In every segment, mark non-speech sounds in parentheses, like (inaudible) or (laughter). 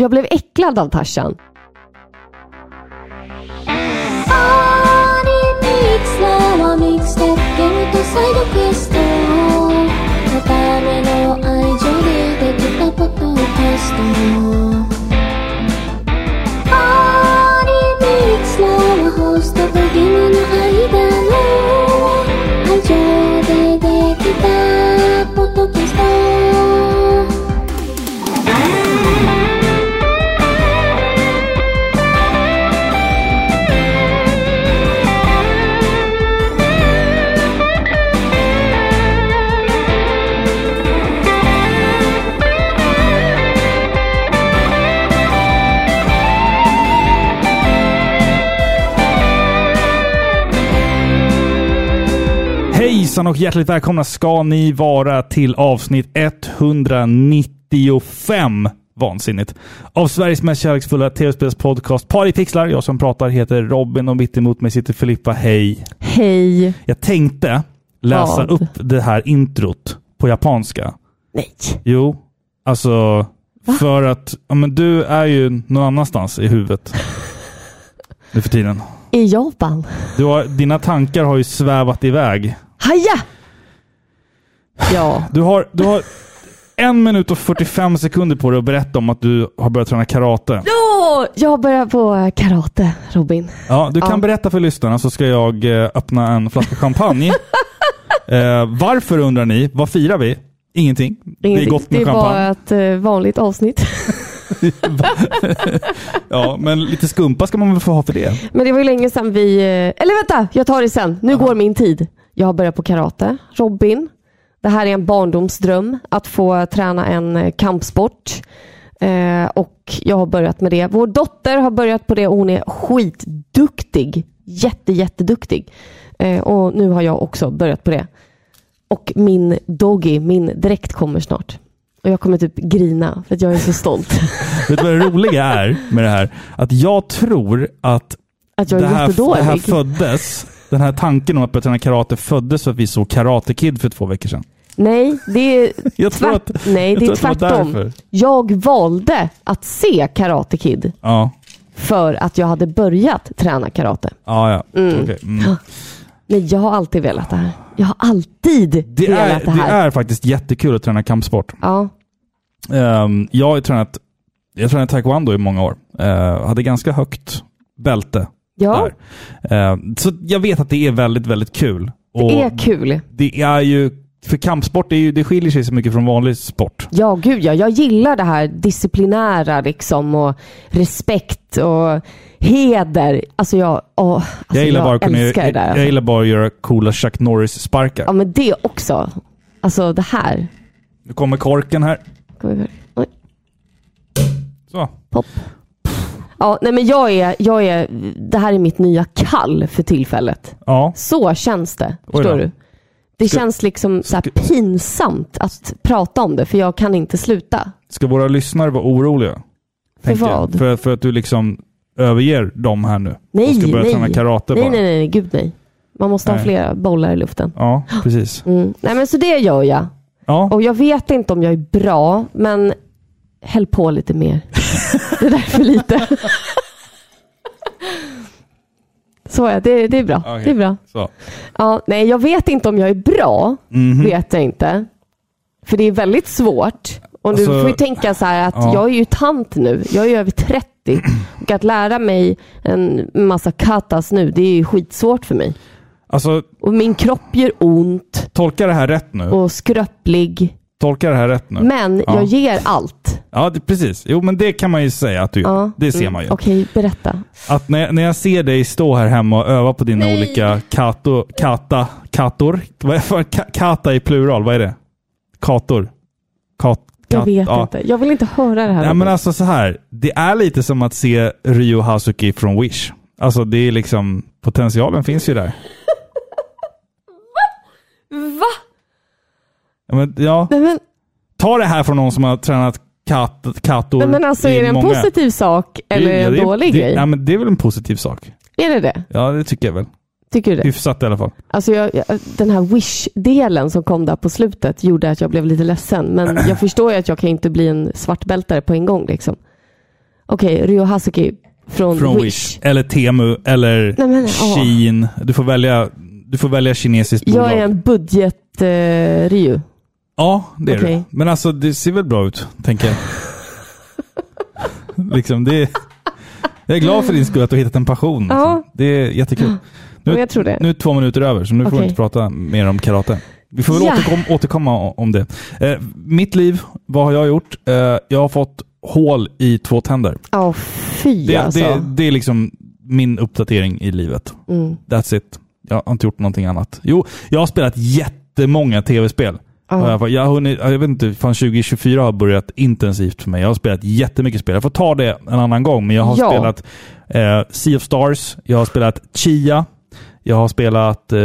Jag blev äcklad av Tarzan. Hejsan och hjärtligt välkomna ska ni vara till avsnitt 195 vansinnigt. Av Sveriges mest kärleksfulla tv-spelspodcast Paripixlar. Jag som pratar heter Robin och mitt emot mig sitter Filippa. Hej! Hej. Jag tänkte läsa Vad? upp det här introt på japanska. Nej. Jo, alltså för att ja, men du är ju någon annanstans i huvudet nu för tiden. I Japan. Du har, dina tankar har ju svävat iväg. Haja! Ja. Du har, du har en minut och 45 sekunder på dig att berätta om att du har börjat träna karate. Ja, jag börjar på karate, Robin. Ja, du kan Ja. berätta för lyssnarna så ska jag eh, öppna en flaska champagne. (laughs) eh, varför undrar ni? Vad firar vi? Ingenting. Det är Ingenting. gott med det var champagne. ett eh, vanligt avsnitt. (laughs) Ja, men lite skumpa ska man väl få ha för det. Men det var ju länge sedan vi... eh, Eller vänta, jag tar det sen. Nu går min tid. Jag har börjat på karate. Robin. Det här är en barndomsdröm att få träna en eh, kampsport. Eh, och jag har börjat med det. Vår dotter har börjat på det och hon är skitduktig. Jätte, jätteduktig. Eh, och nu har jag också börjat på det. Och min doggy, min dräkt kommer snart. Och jag kommer typ grina för att jag är så stolt. (laughs) Vet du vad det roliga är med det här? Att jag tror att Att jag det är här, jättedålig. det här föddes, den här tanken om att börja träna karate föddes för att vi såg Karate Kid för två veckor sedan. Nej, det är, (laughs) Jag tror tvärt, att- nej, det är det tvärtom. därför. Jag valde att se Karate Kid Ja, för att jag hade börjat träna karate. ja, ja. Okej, mm. Men jag har alltid velat det här. Jag har alltid Det, velat är, det det här. är faktiskt jättekul att träna kampsport. Ja, Um, jag har tränat, jag tränat taekwondo i många år. Uh, hade ganska högt bälte ja där. Uh, så jag vet att det är väldigt, väldigt kul. Och det är kul. det är ju, för kampsport, är ju, det skiljer sig så mycket från vanlig sport. Ja, gud ja. Jag gillar det här disciplinära liksom och respekt och heder. Alltså jag, åh, alltså jag gillar bara att kunna, älskar det jag, där. jag Alltså. gillar bara att göra coola Chuck Norris-sparkar. Ja, men det också. Alltså det här. Nu kommer korken här. Oj. Så. Pop. Ja, nej men jag är, jag är, det här är mitt nya kall för tillfället. Ja. Så känns det. Förstår du? Det Ska- känns liksom så här pinsamt att prata om det, för jag kan inte sluta. Ska våra lyssnare vara oroliga? För Tänker jag. vad? För, för att du liksom överger dem här nu? Nej, och ska börja nej. träna karate Nej, bara? nej, nej, nej, gud nej. Man måste ha Nej. flera bollar i luften. Ja, precis. Mm. Nej, men så det gör jag. Ja, Och jag vet inte om jag är bra, men häll på lite mer. Det där är för lite. Så är det, det är bra. Okej. Det är bra. så. Ja, nej, jag vet inte om jag är bra. Mhm. Vet jag inte. För det är väldigt svårt. Och du Alltså, får ju tänka så här att ja. jag är ju tant nu. Jag är över 30. (clears throat) Och att lära mig en massa katas nu, det är ju skitsvårt för mig. Alltså, Och min kropp gör ont tolka det här rätt nu. och skröplig. Tolka det här rätt nu. Men Ja. jag ger allt. Ja, det, precis. Jo, men det kan man ju säga att du gör. Ja. Det ser Mm, man ju. Okej, berätta. Att när, när jag ser dig stå här hemma och öva på dina olika kato, kata, kator. Vad är kata i plural, vad är det? Kator? Kat, Jag vet ja. inte. Jag vill inte höra det här. Ja, men alltså så här. Det är lite som att se Ryo Hazuki från Wish. Alltså det är liksom, potentialen finns ju där. (laughs) Va? Ja, men, ja. Nej, men, Ta det här från någon som har tränat kat, kator nej, men alltså i är det en många... positiv sak eller ja, en det dålig det, grej? Ja, men det är väl en positiv sak. Är det det? Ja, det tycker jag väl. Tycker du det? Hyfsat i alla fall. Alltså jag, jag, den här wish-delen som kom där på slutet gjorde att jag blev lite ledsen. Men (clears throat) jag förstår ju att jag kan inte bli en svartbältare på en gång. Liksom. Okej, Ryo Hazuki från, Från Wish. Wish. Eller Temu, eller Nej, men. Shein. Du får välja, du får välja kinesiskt Jag bolag. är en budget-Ryu. Ja, det är Okej. du. Men alltså, det ser väl bra ut, tänker jag. (laughs) liksom, det är, jag är glad för din skull att du har hittat en passion. Liksom. Ja. Det är jättekul. Tror det. Nu är två minuter över, så nu får Okej. vi inte prata mer om karate. Vi får väl Ja. återkom, återkomma om det. Eh, mitt liv, vad har jag gjort? Eh, jag har fått hål i två tänder. Ja, fy Det, alltså. det, det är liksom min uppdatering i livet. Mm. That's it. Jag har inte gjort någonting annat. Jo, jag har spelat jättemånga tv-spel. Ja. Jag, jag, hunnit, jag vet inte, fan 2024 har börjat intensivt för mig. Jag har spelat jättemycket spel. Jag får ta det en annan gång, men jag har Ja. spelat eh, Sea of Stars, jag har spelat Chia, jag har spelat eh,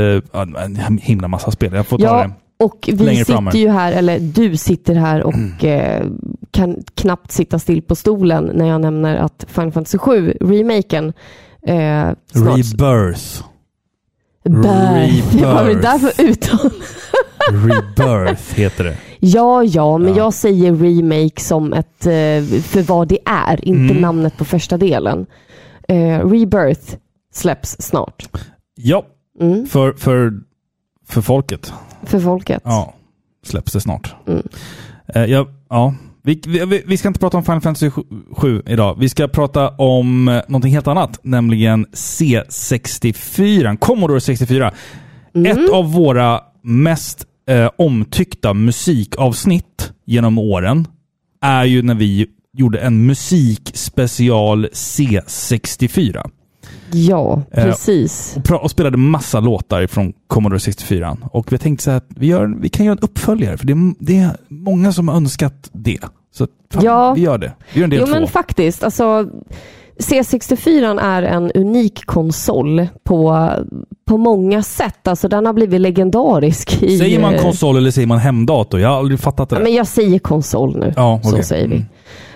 en himla massa spel. Jag får ta Ja, det. och vi längre sitter fram här. ju här, eller du sitter här och eh, kan knappt sitta still på stolen när jag nämner att Final Fantasy 7, remaken, eh, snart... Rebirth. Birth. (laughs) Det var väl Rebirth. därför utan... Rebirth heter det. Ja, ja, men Ja. jag säger remake som ett, eh, för vad det är, inte Mm. namnet på första delen. Eh, Rebirth släpps snart. Ja, Mm, för, för, för folket. för folket. Ja, släpps det snart. Mm. Eh, ja, ja. Vi, vi, vi ska inte prata om Final Fantasy 7 idag. Vi ska prata om någonting helt annat, nämligen C64, Commodore 64. Mm. Ett av våra mest eh, omtyckta musikavsnitt genom åren är ju när vi gjorde en musikspecial C64. Ja, Eh, precis. och, pra- och spelade massa låtar från Commodore 64. Och vi tänkte så här att vi, gör, vi kan göra en uppföljare, för det är, det är många som har önskat det. Så fan, Ja. vi gör det. Vi gör en del Jo två. men faktiskt, alltså C64 är en unik konsol på, på många sätt. Alltså den har blivit legendarisk. I, säger man eh, konsol eller säger man hemdator? Jag har aldrig fattat det. Men jag säger konsol nu. ja, Så okej. säger vi.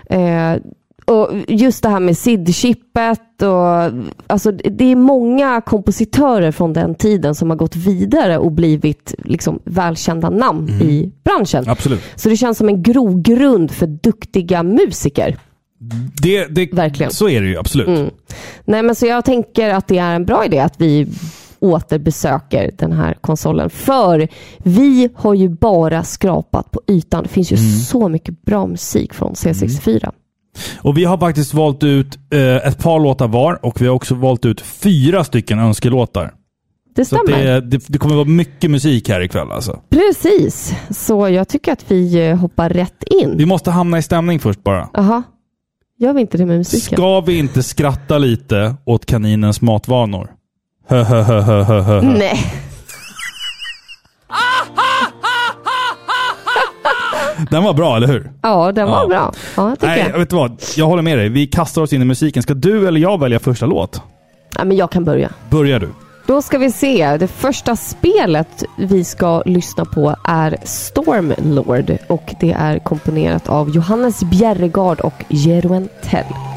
Mm. Eh, och just det här med SID-chippet och alltså det är många kompositörer från den tiden som har gått vidare och blivit liksom välkända namn Mm. i branschen. Absolut. Så det känns som en grogrund för duktiga musiker. Det, det, Verkligen. Så är det ju absolut. Mm. Nej, men så jag tänker att det är en bra idé att vi återbesöker den här konsolen. För vi har ju bara skrapat på ytan. Det finns ju Mm. så mycket bra musik från C64. Och vi har faktiskt valt ut eh, ett par låtar var och vi har också valt ut fyra stycken önskelåtar. Det stämmer. det, det, det kommer vara mycket musik här ikväll alltså. Precis. Så jag tycker att vi eh, hoppar rätt in. Vi måste hamna i stämning först bara. Jaha. Gör vi inte det med musiken? Ska vi inte skratta lite åt kaninens matvanor? Hö, hö, hö, hö, hö, hö. Nej. Den var bra, eller hur? Ja, den var Ja. bra. Ja, tycker Nej, jag. vet du vad? Jag håller med dig. Vi kastar oss in i musiken. Ska du eller jag välja första låt? Ja, men jag kan börja. Börjar du. Då ska vi se. Det första spelet vi ska lyssna på är Stormlord och det är komponerat av Johannes Bjerregard och Jeroen Tell.「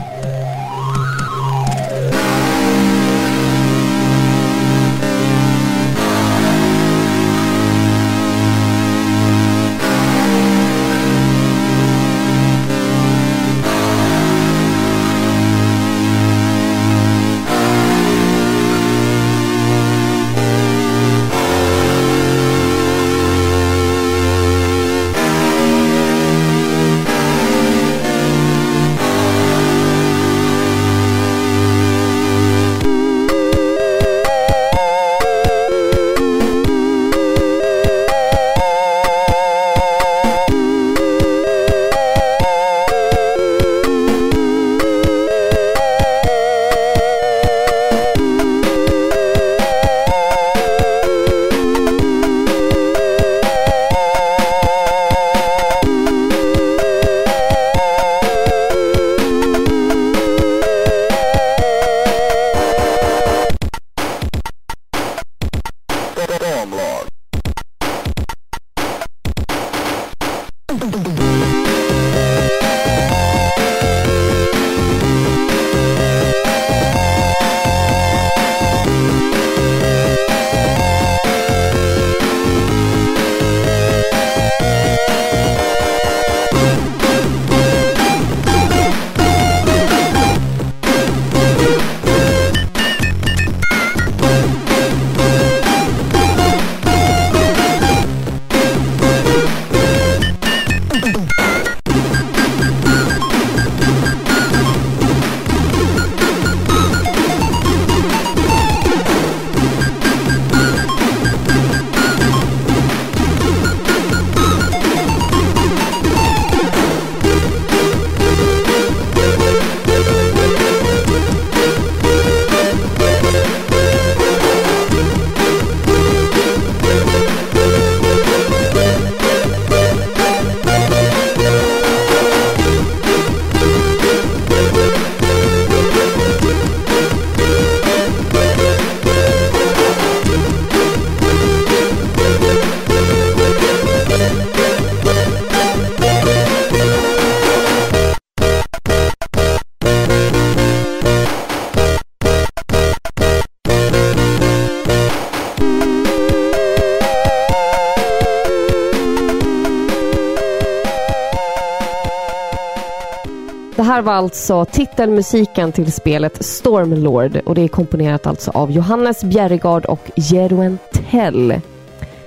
var alltså titelmusiken till spelet Stormlord och det är komponerat alltså av Johannes Bjerregard och Jeroen Tell.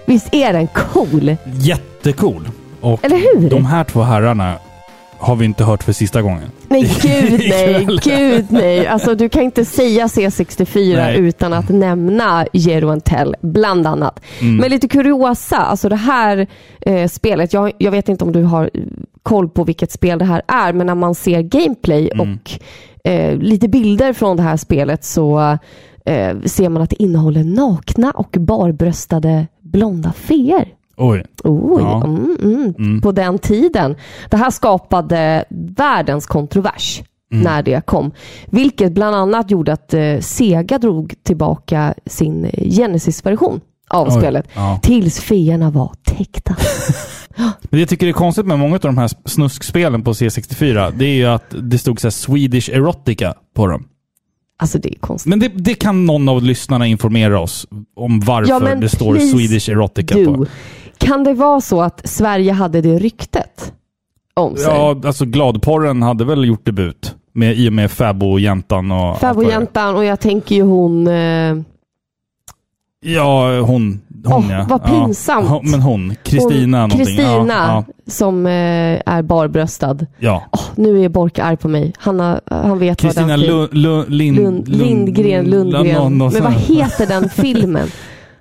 Visst är den cool? Jättecool. Och Eller hur? de här två herrarna har vi inte hört för sista gången. Nej, gud nej, gud nej. Alltså du kan inte säga C64 Nej. utan att nämna Jeroen Tell, bland annat. Mm. Men lite kuriosa, alltså det här eh, spelet, jag, jag vet inte om du har eh, koll på vilket spel det här är, men när man ser gameplay Mm. och eh, lite bilder från det här spelet så eh, ser man att det innehåller nakna och barbröstade blonda feer. Oj. Oj, Ja. mm, mm. Mm. På den tiden. Det här skapade världens kontrovers Mm. när det kom. Vilket bland annat gjorde att eh, Sega drog tillbaka sin eh, Genesis-version av Oj. spelet. Ja. Tills feerna var täckta. (laughs) Men det jag tycker är konstigt med många av de här snuskspelen på C64, det är ju att det stod så Swedish erotica på dem. Alltså det är konstigt. Men det, det kan någon av lyssnarna informera oss om varför Ja, det står Swedish erotica på. Kan det vara så att Sverige hade det ryktet om sig? Ja, alltså Gladporren hade väl gjort debut med, i och med Fäbo-jäntan och... vad. Fäbodjäntan och jag tänker ju hon... Eh, Ja, hon. hon Åh, ja. vad pinsamt. Ja, Men hon. Kristina. Kristina Ja, som eh, är barbröstad. ja. Åh, nu är Bork arg på mig. Han, har, han vet vad Kristina den Lund, Lund, Lind, Lund, Lindgren, Lundgren. Nå- nå- Men vad heter den filmen? (laughs)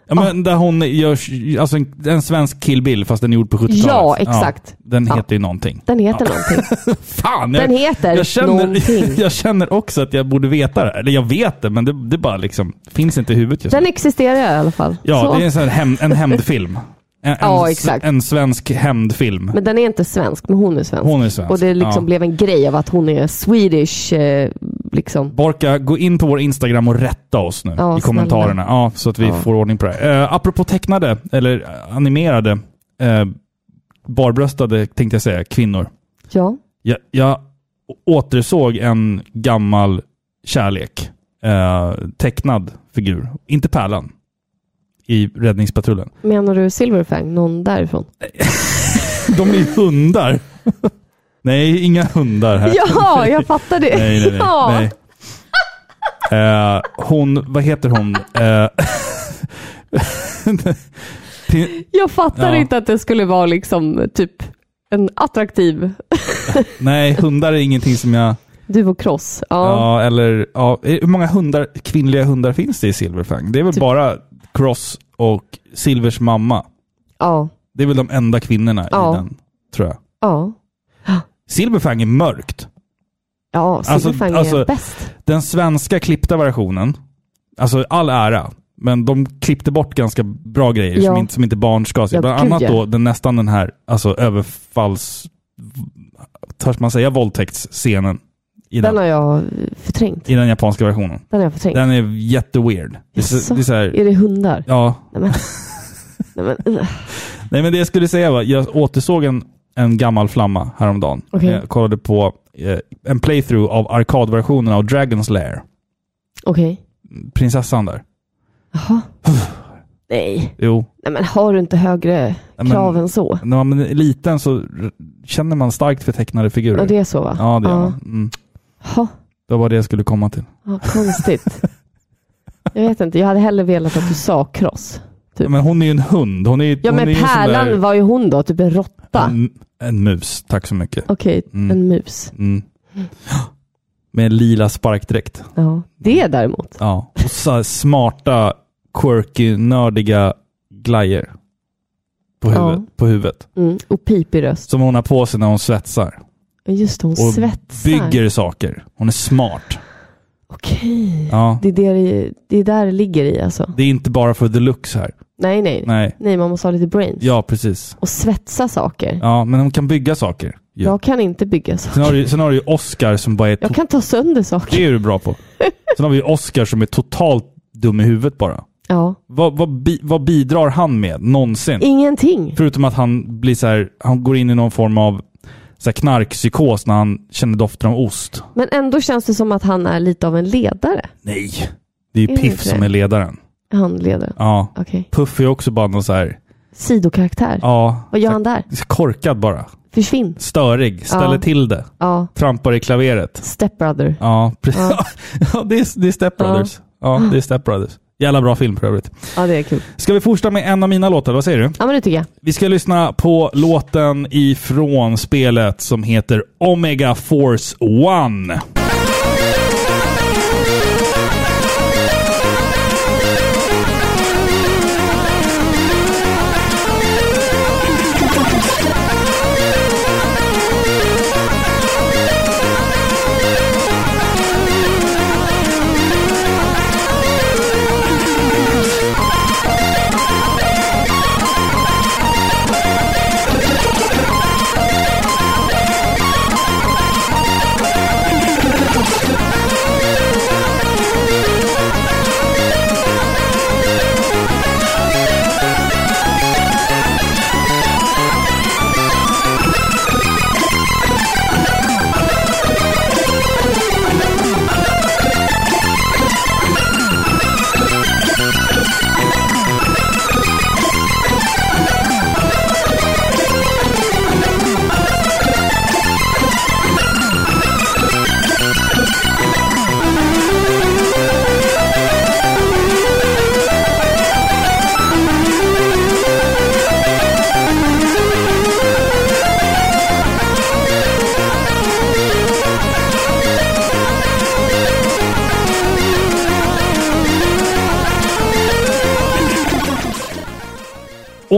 Ja, men där hon gör, alltså en, en svensk Kill Bill fast den är gjord på 70-talet. Ja, exakt. den Ja. heter ju någonting. Den heter någonting. (laughs) Fan! Jag, Den heter jag känner, någonting. (laughs) jag känner också att jag borde veta det. Eller jag vet det, men det, det bara liksom finns inte i huvudet just nu. Den existerar i alla fall. Ja, Så. det är en, sån hämnd, en hämndfilm. (laughs) En, Ja, exakt. En svensk hämndfilm. Men den är inte svensk, men hon är svensk. Hon är svensk. Och det liksom ja. blev en grej av att hon är Swedish. Eh, liksom. Borka, gå in på vår Instagram och rätta oss nu Ja, i kommentarerna. Ja, så att vi Ja. får ordning på det. Uh, apropå tecknade, eller eh, animerade, uh, barbröstade tänkte jag säga, kvinnor. Ja. Jag, jag återsåg en gammal kärlek. eh, tecknad figur. Inte Pärlan. I Räddningspatrullen. Menar du Silverfang? Någon därifrån? (laughs) De är ju hundar. (laughs) nej, inga hundar här. Ja, jag fattar det. Nej, nej, nej. Ja. nej. Eh, hon, vad heter hon? Eh, (laughs) Jag fattar Ja. inte att det skulle vara liksom typ en attraktiv (laughs) nej, hundar är ingenting som jag... duvokross. Ja. Ja, eller... Ja, hur många hundar, kvinnliga hundar finns det i Silverfang? Det är väl Typ- bara Cross och Silvers mamma. Ja. Det är väl de enda kvinnorna Ja. i den, tror jag. Ja. Silverfang är mörkt. Ja, Silverfang alltså- är bäst. Den svenska klippta versionen, alltså all ära, men de klippte bort ganska bra grejer Ja. som, inte, som inte barn ska se. Ja, Bland annat då den, nästan den här alltså, överfalls... Törs man säga våldtäktsscenen i den, Den har jag förträngt. i den japanska versionen. Den har jag förträngt. Den är jätteweird. Det är, så, det är så här, Är det hundar? ja. Nej men... Nej, (laughs) men. Nej men det jag skulle säga var, jag återsåg en, en gammal flamma häromdagen. Okej. Jag kollade på eh, en playthrough av arkadversionen av Dragon's Lair. Okej. Prinsessan där. Jaha. (sighs) Nej. Jo. Nej men har du inte högre men- krav än så? När man är liten så känner man starkt för tecknade figurer. Ja det är så va? Ja, det gör ja. man. Mm. Ha. Det var det jag skulle komma till. Ja, konstigt. jag vet inte, jag hade hellre velat att du sa kross. Typ. Men hon är ju en hund. Hon är, Ja hon men är Pärlan där- var ju hon då, typ en råtta. En, en mus. Tack så mycket. Okej, Mm. en mus. Mm. Med lila sparkdräkt. Ja. Det däremot. Ja. Och så smarta, quirky, nördiga glajer. På huvudet. Ja. På huvudet. Mm. Och pipig röst. Som hon har på sig när hon svetsar. Just det, hon Och svetsar. bygger saker. Hon är smart. Okej. Ja. Det, är det, det- det är där det ligger i alltså. Det är inte bara för the looks här. Nej, nej. Nej. Nej, man måste ha lite brains. Ja, precis. Och svetsa saker. Ja, men hon kan bygga saker. Ja. Jag kan inte bygga Sen, saker. har du, sen har du ju Oscar som bara är... Jag kan ta sönder saker. det är du bra på. (laughs) Sen har vi ju Oscar som är totalt dum i huvudet bara. Ja. Vad, vad, bi, vad bidrar han med någonsin? Ingenting. Förutom att han blir så här, han går in i någon form av så här knarkpsykos när han känner doften av ost. Men ändå känns det som att han är lite av en ledare. Nej! Det är Är ju det Piff inte som är ledaren. Han ledaren. Ja. Okej. Puff är också bara någon så här, Sidokaraktär. ja, Vad gör han där? korkad bara. Försvinn. Störig. Ställer Ja. till det. Ja. Trampar i klaveret. Stepbrother. Ja, precis. Ja. (laughs) Ja. det, är, det är Step Brothers. Ja. det är Step Brothers. Jävla bra film för övrigt. Ja, det är kul. Ska vi fortsätta med en av mina låtar? Vad säger du? Ja, men det tycker jag. Vi ska lyssna på låten ifrån spelet som heter Omega Force One.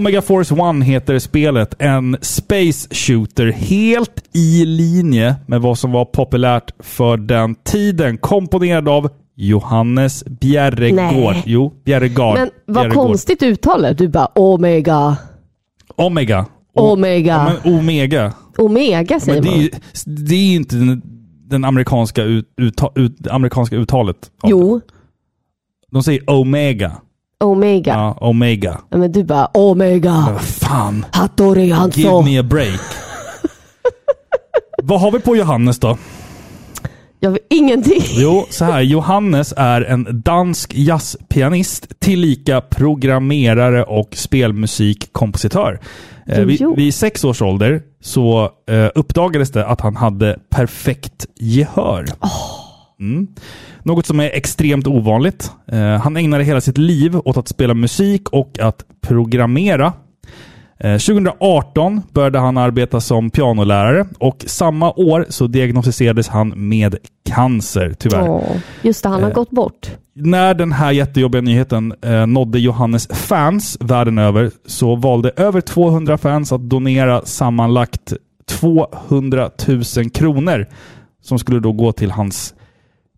Omega Force One heter spelet. En space shooter helt i linje med vad som var populärt för den tiden. Komponerad av Johannes Bjerregaard. Nej. Jo, Bjerregaard. Men vad Bjerregaard. konstigt uttal. Du bara Omega. Omega. O- Omega. Ja, men Omega. Omega säger Men det är, man. ju- det är ju inte den, den amerikanska, ut, ut, det amerikanska uttalet. av det. Jo, De säger Omega. Omega. Ja, Omega. Ja, men du bara Omega. Vad fan. Hattori Give Hanzo. me a break. (laughs) Vad har vi på Johannes då? Jag vet ingenting. Jo, så här. Johannes är en dansk jazzpianist, tillika programmerare och spelmusikkompositör. Eh, vid, vid sex års ålder så eh, uppdagades det att han hade perfekt gehör. Mm. Något som är extremt ovanligt. Eh, han ägnade hela sitt liv åt att spela musik och att programmera. Eh, 2018 började han arbeta som pianolärare och samma år så diagnostiserades han med cancer, tyvärr. Åh, just det, han har Eh. gått bort. När den här jättejobbiga nyheten eh, nådde Johannes fans världen över så valde över 200 fans att donera sammanlagt 200 000 kronor som skulle då gå till hans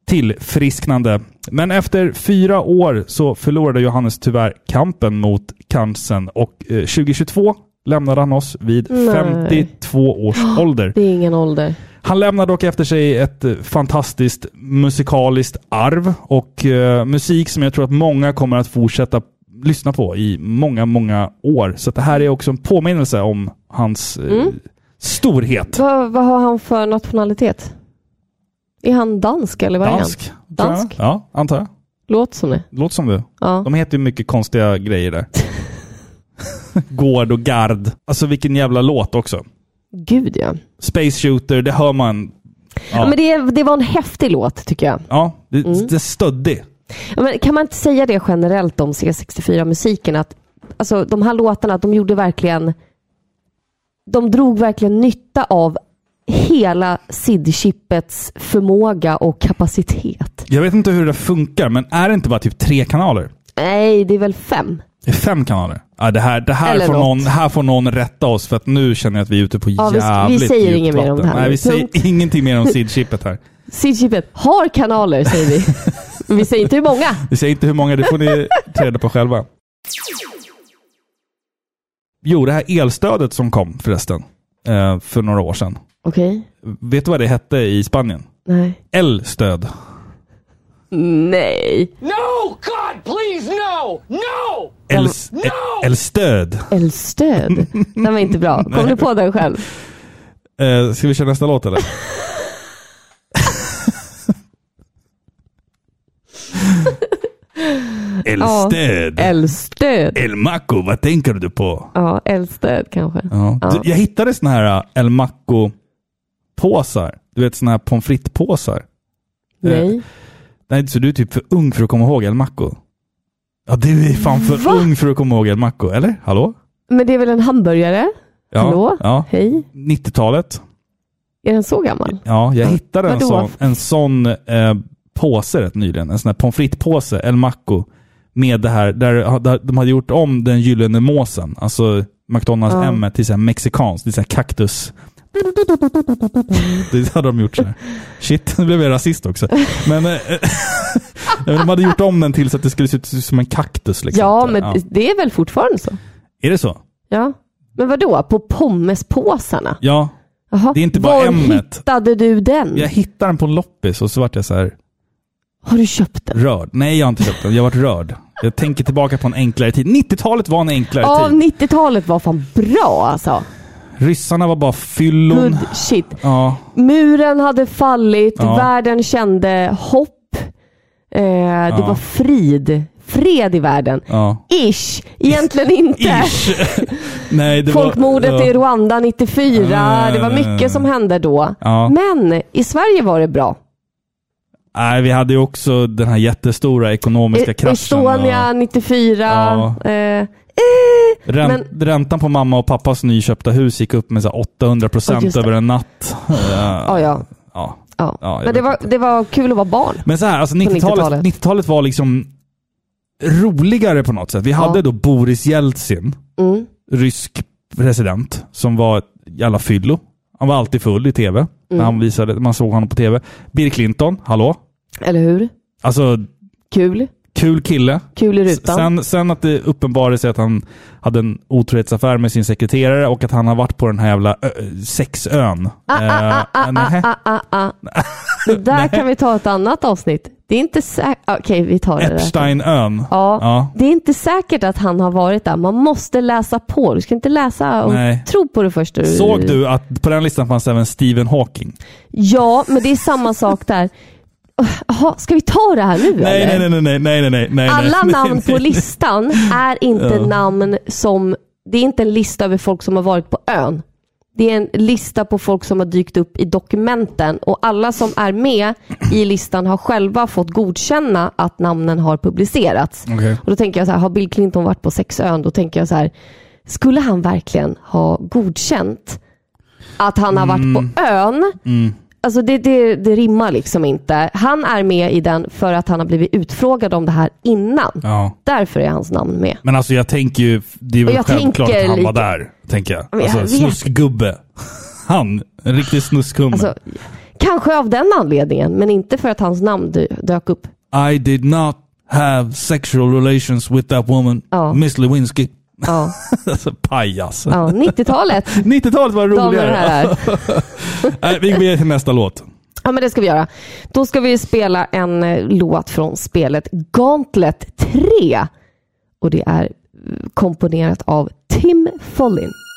tillfrisknande. Men efter fyra år så förlorade Johannes tyvärr kampen mot cancern och eh, 2022 lämnade han oss vid Nej. 52 års (gasps) ålder. Det är ingen ålder. Han lämnar dock efter sig ett eh, fantastiskt musikaliskt arv och eh, musik som jag tror att många kommer att fortsätta lyssna på i många, många år. Så det här är också en påminnelse om hans eh, Mm. storhet. Vad, vad har han för nationalitet? Är han dansk eller vad är han? Dansk. Dansk? Ja, antar jag. Låter som det. Låter som det. Ja. De heter ju mycket konstiga grejer där. (laughs) Gård och Gard. Alltså vilken jävla låt också. Gud ja. Space Shooter, det hör man. ja. Ja, men det, det var en häftig låt tycker jag. ja det, Mm. det är stöddig. Ja, kan man inte säga det generellt om C64-musiken? Att alltså, de här låtarna, de gjorde verkligen... De drog verkligen nytta av hela SID-chippets förmåga och kapacitet. Jag vet inte hur det funkar, men är det inte bara typ tre kanaler? Nej, det är väl fem? Det är fem kanaler. Ja, det här, det här, får någon, här får någon rätta oss för att nu känner jag att vi är ute på Ja, vi- vi jävligt säger inget mer om det här Nej, vi säger (laughs) ingenting mer om (laughs) SID-chippet här. SID-chippet har kanaler, säger vi. Men (laughs) vi säger inte hur många. Vi säger inte hur många, det får ni ta reda på själva. Jo, det här elstödet som kom förresten, eh, för några år sedan. Okej. Vet du vad det hette i Spanien? Nej. Elstöd. Nej. No! God, please, no! No! Els, No! elstöd. Elstöd. Den var inte bra. (laughs) Kom du på den själv? Eh, ska vi köra nästa låt eller? (laughs) Elstöd. Elstöd. El Maco, vad tänker du på? Ja, elstöd kanske. Ja. Ja. Du, jag hittade såna här äh, El Maco-påsar. Du vet såna här pommes frites-påsar. Nej. Nej, så du är typ för ung för att komma ihåg El Maco? Ja, du är fan för Va? ung för att komma ihåg El Maco, eller? Hallå? Men det är väl en hamburgare? Ja, Hallå? Ja. Hej. 90-talet. Är den så gammal? Ja, jag hittade en sån, en sån eh, påse rätt nyligen. En sån här pommes frites-påse, El Maco. Med det här, där, där de hade gjort om den gyllene måsen. Alltså McDonalds Ja. M till så här mexikanskt. Det är så här kaktus. (laughs) Det hade de gjort så här. Shit, nu blev jag rasist också. Men, eh, (laughs) men de hade gjort om den till så att det skulle se ut som en kaktus. Liksom. Ja, men det är väl fortfarande så? Är det så? Ja. Men vad då? På pommespåsarna? Ja, Jaha. Det är inte bara Var M-et. hittade du den? jag hittade den på en loppis och så vart jag så här Har du köpt den? rörd. Nej, jag har inte köpt den. Jag har varit rörd. Jag tänker tillbaka på en enklare tid. 90-talet var en enklare Ja, tid. 90-talet var fan bra alltså. Ryssarna var bara fyllon. Good shit. Ja, Muren hade fallit, Ja. världen kände hopp. Eh, det Ja. var frid. Fred i världen. Ish. Egentligen (laughs) inte. Ish. (laughs) Nej, det Folkmordet var, ja. i Rwanda 94. Nej, det var mycket som hände då. Men i Sverige var det bra. Nej, vi hade ju också den här jättestora ekonomiska E- kraschen. Estonia 94. Ja. Eh, och rän, Räntan på mamma och pappas nyköpta hus gick upp med så här 800 Ja, procent över en natt. Ja, ja. ja. ja. Ja, Men det var, inte. det var kul att vara barn. Men så här, alltså 90-talet 90-talet. 90 var liksom roligare på något sätt. Vi hade Ja. då Boris Jeltsin, Mm. rysk president, som var ett jävla fyllo. Han var alltid full i tv. När Mm. han visade, man såg honom på tv. Bill Clinton, hallå? Eller hur? Alltså, Kul. Kul kille. Kul i rutan. Sen, sen att det uppenbarade sig att han hade en otrohetsaffär med sin sekreterare och att han har varit på den här jävla ö, sexön. Ah, ah, ah, ah, ah, ah, ah. Det (laughs) där kan vi ta ett annat avsnitt. Det är inte säkert... Okej, vi tar det. där. Epsteinön. Ja, Ja. det är inte säkert att han har varit där. Man måste läsa på. Du ska inte läsa och Nej. tro på det först. du- Såg du att på den listan fanns även Stephen Hawking? Ja, men det är samma sak där. (laughs) Jaha, ska vi ta det här nu Nej, eller? nej, nej, nej, nej, nej, nej. Alla nej, (laughs) namn nej, på listan är inte Ja. namn som... Det är inte en lista över folk som har varit på ön. Det är en lista på folk som har dykt upp i dokumenten och alla som är med i listan har själva fått godkänna att namnen har publicerats. Okej. Och då tänker jag så här, har Bill Clinton varit på sexön? Då tänker jag så här, skulle han verkligen ha godkänt att han har varit på ön? Mm. Alltså det, det, det rimmar liksom inte. Han är med i den för att han har blivit utfrågad om det här innan. Ja. Därför är hans namn med. Men alltså jag tänker ju, det är väl jag självklart att han var lite- där, tänker jag. Men jag Alltså vet. snuskgubbe. (laughs) Han, en riktig snuskhumme. Alltså, kanske av den anledningen, men inte för att hans namn dö- dök upp. I did not have sexual relations with that woman, Ja. Miss Lewinsky. Ja, (laughs) alltså pajas. ja 90-talet, 90-talet (laughs) var roligare. (laughs) Nej, vi går vidare till nästa låt. Ja, men det ska vi göra. Då ska vi spela en eh, låt från spelet Gauntlet 3. Och det är eh, komponerat av Tim Follin.「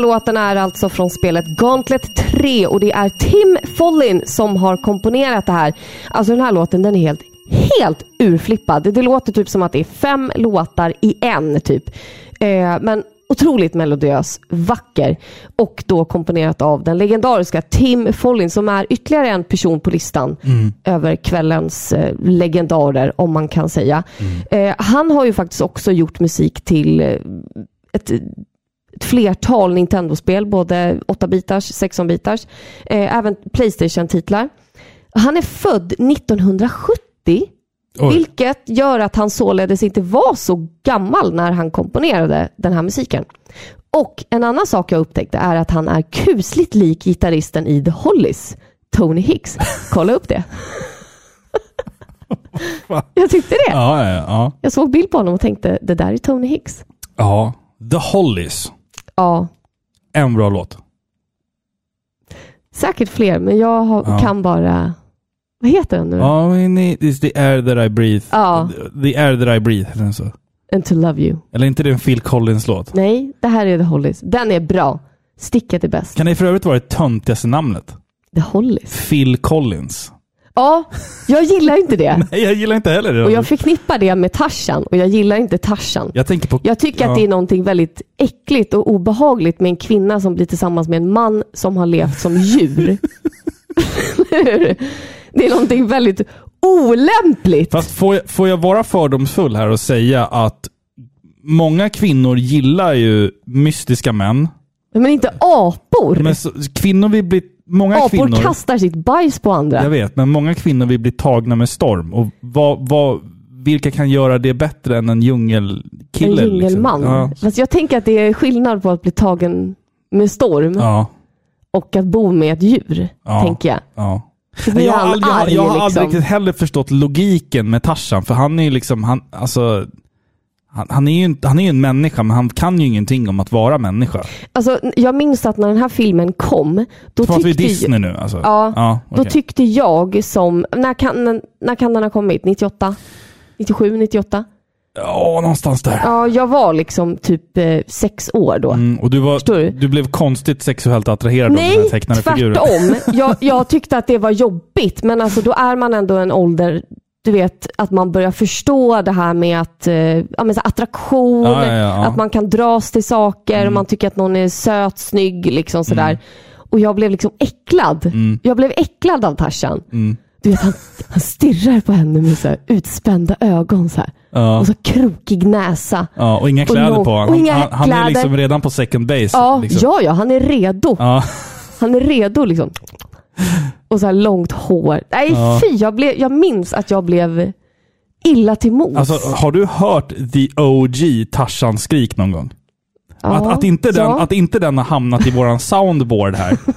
låten är alltså från spelet Gauntlet 3 och det är Tim Follin som har komponerat det här. Alltså den här låten den är helt, helt urflippad. Det, det låter typ som att det är fem låtar i en typ. Eh, men otroligt melodiös, vacker och då komponerat av den legendariska Tim Follin som är ytterligare en person på listan över kvällens eh, legendarer om man kan säga. Eh, han har ju faktiskt också gjort musik till eh, ett ett flertal Nintendo-spel, både 8-bitars, 16-bitars, eh, även Playstation-titlar. Han är född 1970, Oj. vilket gör att han således inte var så gammal när han komponerade den här musiken. Och en annan sak jag upptäckte är att han är kusligt lik gitarristen i The Hollies, Tony Hicks. Kolla upp det. (laughs) Jag tyckte det. Ja, ja, ja. Jag såg bild på honom och tänkte, det där är Tony Hicks. ja. The Hollies. Ja, En bra låt. Säkert fler, men jag har, Ja. kan bara... Vad heter den nu? All we need is the air that I breathe. Ja. The air that I breathe, heter den så? And to love you. Eller inte det en Phil Collins-låt? Nej, det här är The Hollies. Den är bra. Sticket är bäst. Kan det för övrigt vara det töntigaste namnet? The Hollies. Phil Collins. Ja, jag gillar inte det. (laughs) Nej, jag gillar inte heller det. Och jag förknippar det med Tarzan och jag gillar inte Tarzan. Jag tänker på... Jag tycker ja. att det är någonting väldigt äckligt och obehagligt med en kvinna som blir tillsammans med en man som har levt som djur. (laughs) det är någonting väldigt olämpligt. Fast får jag, får jag vara fördomsfull här och säga att många kvinnor gillar ju mystiska män. Men inte apor. Men så, kvinnor vill bli... Många apor kvinnor... kastar sitt bajs på andra. Jag vet, men många kvinnor vill bli tagna med storm. Och vad, vad, vilka kan göra det bättre än en djungelkille? en djungelman. Liksom? Ja. Fast jag tänker att det är skillnad på att bli tagen med storm Ja, och att bo med ett djur. Ja. Tänker jag. ja. Jag aldrig, jag, arg, jag har aldrig liksom. riktigt heller förstått logiken med Tarzan, för han är ju liksom, han, alltså, han, han, är ju inte, han är ju en människa, men han kan ju ingenting om att vara människa. Alltså, jag minns att när den här filmen kom, då Pratar vi Disney nu alltså? Ja, ja då okej. tyckte jag som... När kan, när kan den ha kommit? 98? 97, 98? Ja, någonstans där. Ja, jag var liksom typ eh, sex år då. Mm, och du, var, du? du blev konstigt sexuellt attraherad av den här Nej, tecknade figuren. tvärtom. (laughs) Jag, jag tyckte att det var jobbigt, men alltså då är man ändå en ålder du vet, att man börjar förstå det här med att, eh, ja, men så attraktion, Ja, ja, ja. att man kan dras till saker, Mm. och man tycker att någon är söt, snygg, liksom sådär. Och jag blev liksom äcklad. Jag blev äcklad av Tarzan. Mm. Du vet, han, han stirrar på henne med så här utspända ögon så. Ja. och så krokig näsa. Ja, och inga Och kläder lång- på honom. och Han, han, han är liksom redan på second base. Ja, liksom. ja, ja, han är redo. Han är redo liksom. Och så här långt hår. Nej, Ja. fy. Jag, blev, jag minns att jag blev illa till mods. Alltså, har du hört the OG Tarzan-skrik någon gång? Ja, Att, att, inte den, ja. att inte den har hamnat i våran soundboard här. (laughs)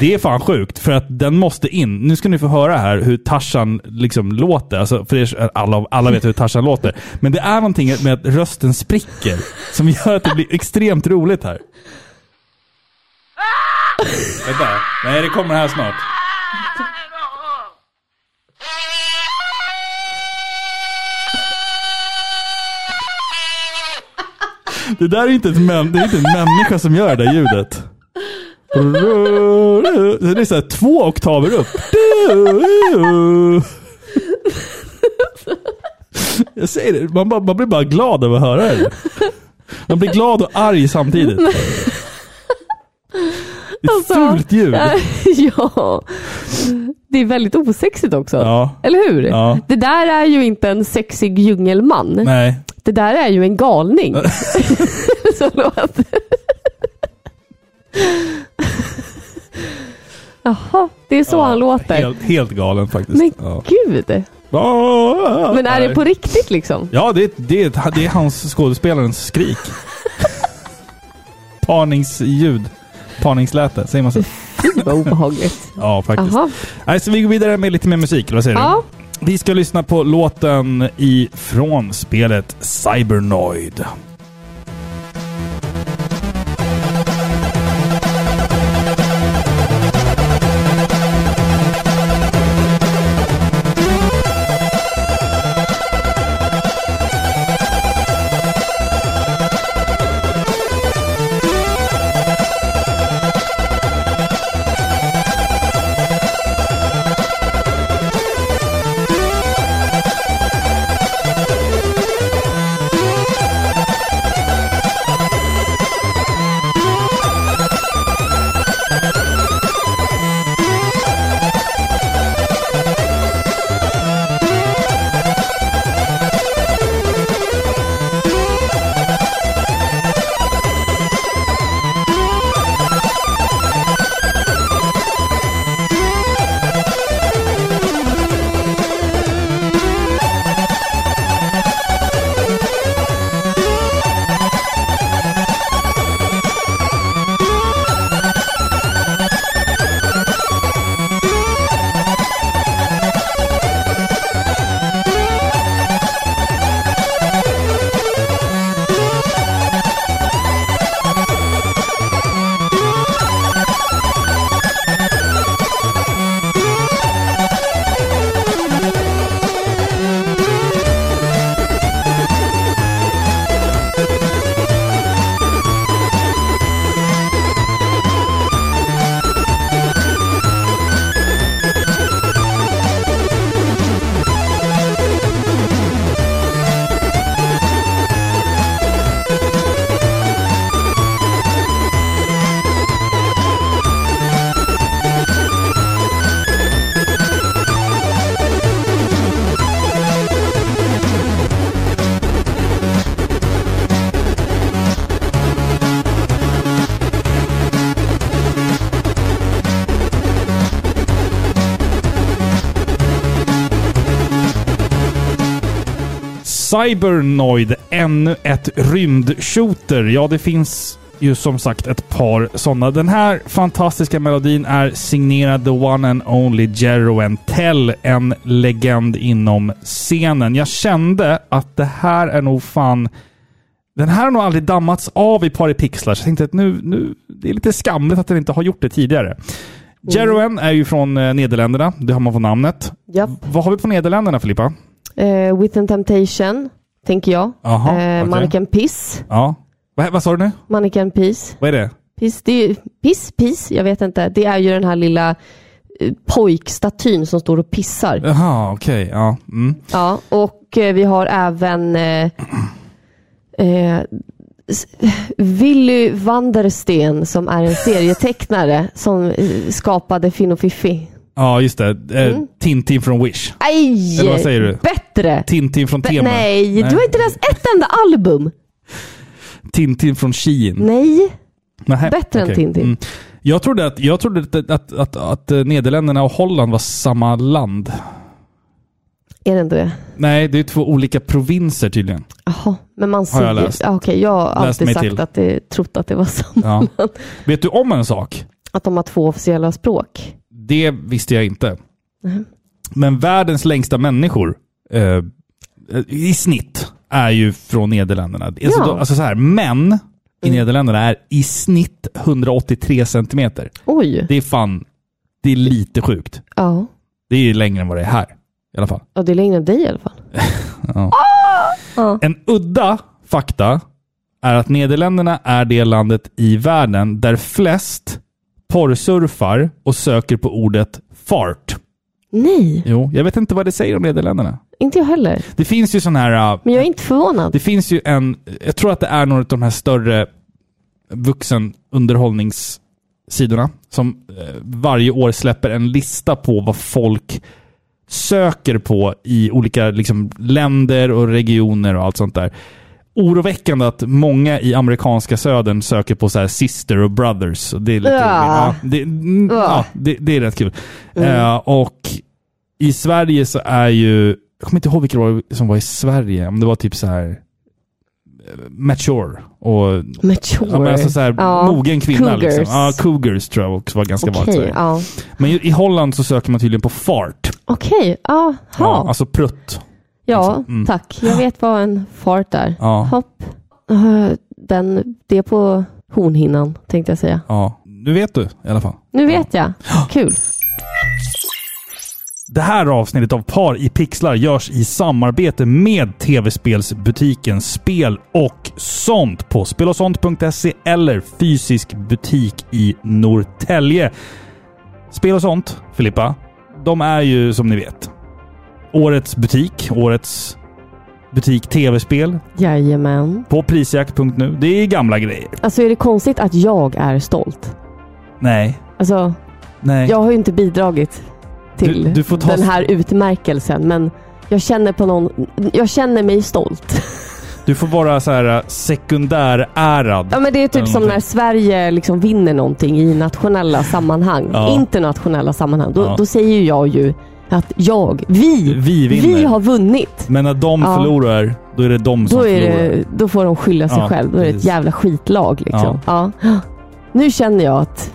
Det är fan sjukt, för att den måste in. Nu ska ni få höra här hur Tarzan liksom låter. Alltså, för er, alla, alla vet hur Tarzan låter. Men det är någonting med att rösten spricker som gör att det blir extremt roligt här. Vänta. Nej, det kommer här snart. Det där är inte, ett män, det är inte en människa som gör det där ljudet. Det är så här två oktaver upp. Jag säger det, man, man blir bara glad över att höra det. Man blir glad och arg samtidigt. Ett Alltså, fult ljud. (laughs) ja. Det är väldigt osexigt också. Ja. Eller hur? Ja. Det där är ju inte en sexig djungelman. Nej. Det där är ju en galning. (laughs) (laughs) Så låter Jaha, det är så han låter. Helt, helt galen faktiskt. Men ja. gud. Men är det på riktigt liksom? Ja, det, det, det är hans skådespelarens skrik. Parningsljud. Parningsläte, säger man så? (laughs) Vad obehagligt. Ja, faktiskt. Jaha. Nej, så vi går vidare med lite mer musik, eller vad säger Ja. du? Vi ska lyssna på låten ifrån spelet Cybernoid. Cybernoid, ännu ett rymdshooter. Ja, det finns ju som sagt ett par sådana. Den här fantastiska melodin är signerad the one and only Jero Tell, en legend inom scenen. Jag kände att det här är nog fan... Den här har nog aldrig dammats av i Paripixlar, så jag tänkte att nu, nu... Det är lite skamligt att den inte har gjort det tidigare. Jeroen är ju från eh, Nederländerna, det har man på namnet. Japp. Vad har vi på Nederländerna, Filippa? Eh, With and Temptation, tänker jag. Jaha, eh, okej. Mannequin Piss. Ja. Vad, vad sa du nu? Mannequin Piss. Vad är det? Piss, det är piss, piss, jag vet inte. Det är ju den här lilla eh, pojkstatyn som står och pissar. Jaha, okej. Ja. Mm. Ja, och eh, vi har även eh, eh, Willy Vandersten som är en serietecknare som eh, skapade Finn och Fiffi. Ja, just det. Eh, Mm. Tintin från Wish. Aj! Eller vad säger du? Bättre! Tintin från Be- Tema. nej, du har inte läst ett enda album. Tintin från Shein. Nej, Nähä, bättre än okej. Tintin. Mm. Jag trodde, att, jag trodde att, att, att, att eh, Nederländerna och Holland var samma land. är det inte det? Nej, det är två olika provinser tydligen. Jaha, men man Har jag läst. Ja, Okej, jag har Läst alltid sagt till. att det, trott att det var samma. Ja. Vet du om en sak? Att de har två officiella språk. Det visste jag inte. Mhm. Men världens längsta människor eh, i snitt är ju från Nederländerna. Alltså, Ja. alltså så här, män i Mm. Nederländerna är i snitt 183 centimeter. Oj. Det är fan, det är lite sjukt. Ja. Det är längre än vad det är här. I alla fall. ja, det är längre än dig i alla fall. (laughs) Ja. Ja. En udda fakta är att Nederländerna är det landet i världen där flest porrsurfar och söker på ordet fart. Nej, Jo, jag vet inte vad det säger om Nederländerna. inte jag heller. Det finns ju sån här... äh, Men jag är inte förvånad. Det finns ju en... Jag tror att det är några av de här större vuxenunderhållningssidorna som eh, varje år släpper en lista på vad folk söker på i olika liksom, länder och regioner och allt sånt där. Oroväckande att många i amerikanska södern söker på så här sister och brothers. Det är lite Ja. ja, det, Ja. det, det är rätt kul. Mm. Eh, och i Sverige så är ju... Jag kommer inte ihåg vilka var som var i Sverige. Om det var typ så här eh, mature och Mature. ja, men alltså så här, Ja. mogen kvinna. Cougars. Liksom. Ja, cougars tror jag också var ganska vanligt. Okej, Sverige. ja. Men i Holland så söker man tydligen på fart. Okej, aha. Ja, alltså prutt. Ja, Mm. tack. Jag vet vad en fart är. Ja, Hopp. Eh, Den, det är på hornhinnan, tänkte jag säga. ja. Nu vet du i alla fall. Nu vet jag. Kul. Det här avsnittet av Par i pixlar görs i samarbete med tv-spelsbutiken Spel och sånt på spelosont.se eller fysisk butik i Norrtälje. Spel och sånt, Filippa, de är ju som ni vet årets butik, årets butik tv-spel Jajamän. på prisjakt.nu. Det är gamla grejer. Alltså är det konstigt att jag är stolt? Nej, Alltså, nej. jag har ju inte bidragit till Du- du den här utmärkelsen, men jag känner på någon... Jag känner mig stolt. (laughs) Du får vara så här äh, sekundärärad. Ja, men det är typ som när Sverige liksom vinner någonting i nationella sammanhang. Ja. Internationella sammanhang. Då, Ja. då säger jag ju att jag, vi, Vi vinner. vi har vunnit. Men när de Ja. förlorar, då är det de som Då, är förlorar. det, då får de skylla sig Ja, själv. Då är det ett jävla skitlag. Liksom. Ja. Nu känner jag att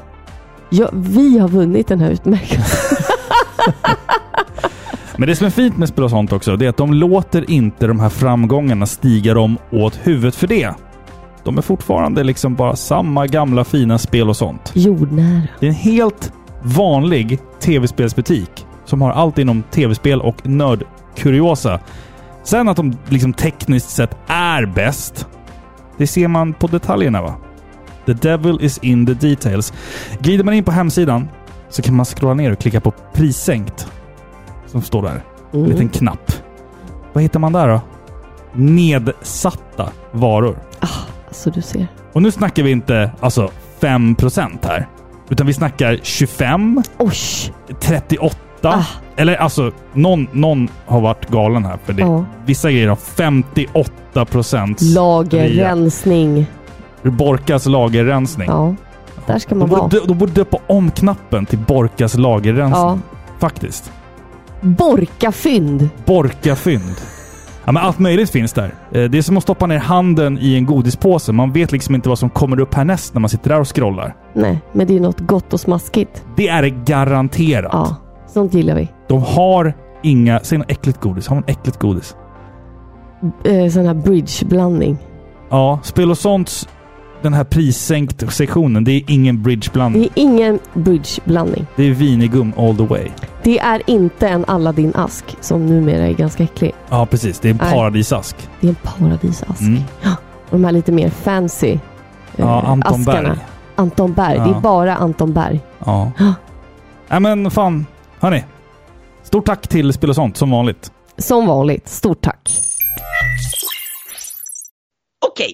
jag, vi har vunnit den här utmärkelsen. (laughs) Men det som är fint med spel och sånt också, det är att de låter inte de här framgångarna stiga dem åt huvudet för det. De är fortfarande liksom bara samma gamla fina spel och sånt. Jordnära. Det är en helt vanlig tv-spelsbutik som har allt inom tv-spel och nördkuriosa. Sen att de liksom tekniskt sett är bäst, det ser man på detaljerna va? The devil is in the details. Glider man in på hemsidan så kan man scrolla ner och klicka på prissänkt. Som står där. En Mm. liten knapp. Vad hittar man där då? Nedsatta varor. Alltså du ser. Och nu snackar vi inte alltså 5% här. Utan vi snackar 25, Oj! 38. Ah. Eller alltså, någon, någon har varit galen här. För det, Ja. Vissa grejer har 58 procent. Lagerrensning. Borkas lagerrensning. Ja, där ska De man vara. borde, de borde döpa om knappen till Borkas lagerrensning. Ja. Faktiskt. Borkafynd. Borkafynd. Ja, men allt möjligt finns där. Eh, Det är som att stoppa ner handen i en godispåse. Man vet liksom inte vad som kommer upp härnäst när man sitter där och scrollar. Nej, men det är något gott och smaskigt. Det är det garanterat. Ja, sånt gillar vi. De har inga... Säg något äckligt godis. Har man äckligt godis? Eh, sån här bridgeblandning. Ja, Spel och sånt. Den här prissänkt sektionen. Det är ingen bridgeblandning. Det är ingen bridgeblandning. Det är vinigum all the way. Det är inte en Aladdin-ask som numera är ganska äcklig. Ja, precis. Det är en Nej. paradisask. Det är en paradisask. Mm. Och de här lite mer fancy eh, Ja, Anton askarna. Berg. Anton Berg. Det Ja. är bara Anton Berg. Ja. Nej men fan. Hörni. Stort tack till Spel och sånt som vanligt. Som vanligt, stort tack. Okej,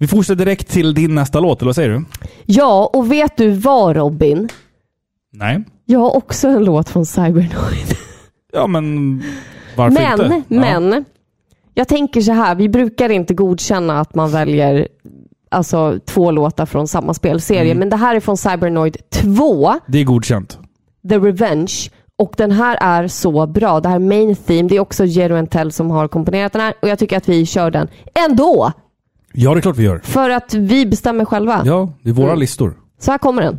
Vi fortsätter direkt till din nästa låt, eller vad säger du? Ja, och vet du vad Robin? Nej. Jag har också en låt från Cybernoid. (laughs) Ja, men varför men, inte? Ja. men. Jag tänker så här, vi brukar inte godkänna att man väljer alltså, två låtar från samma spelserie. Mm. Men det här är från Cybernoid 2, Det är godkänt. The Revenge. Och den här är så bra. Det här är main theme. Det är också Jero Entel som har komponerat den här. Och jag tycker att vi kör den ändå. Ja, det är klart vi gör. För att vi bestämmer själva. Ja, det är våra Mm. listor. Så här kommer den.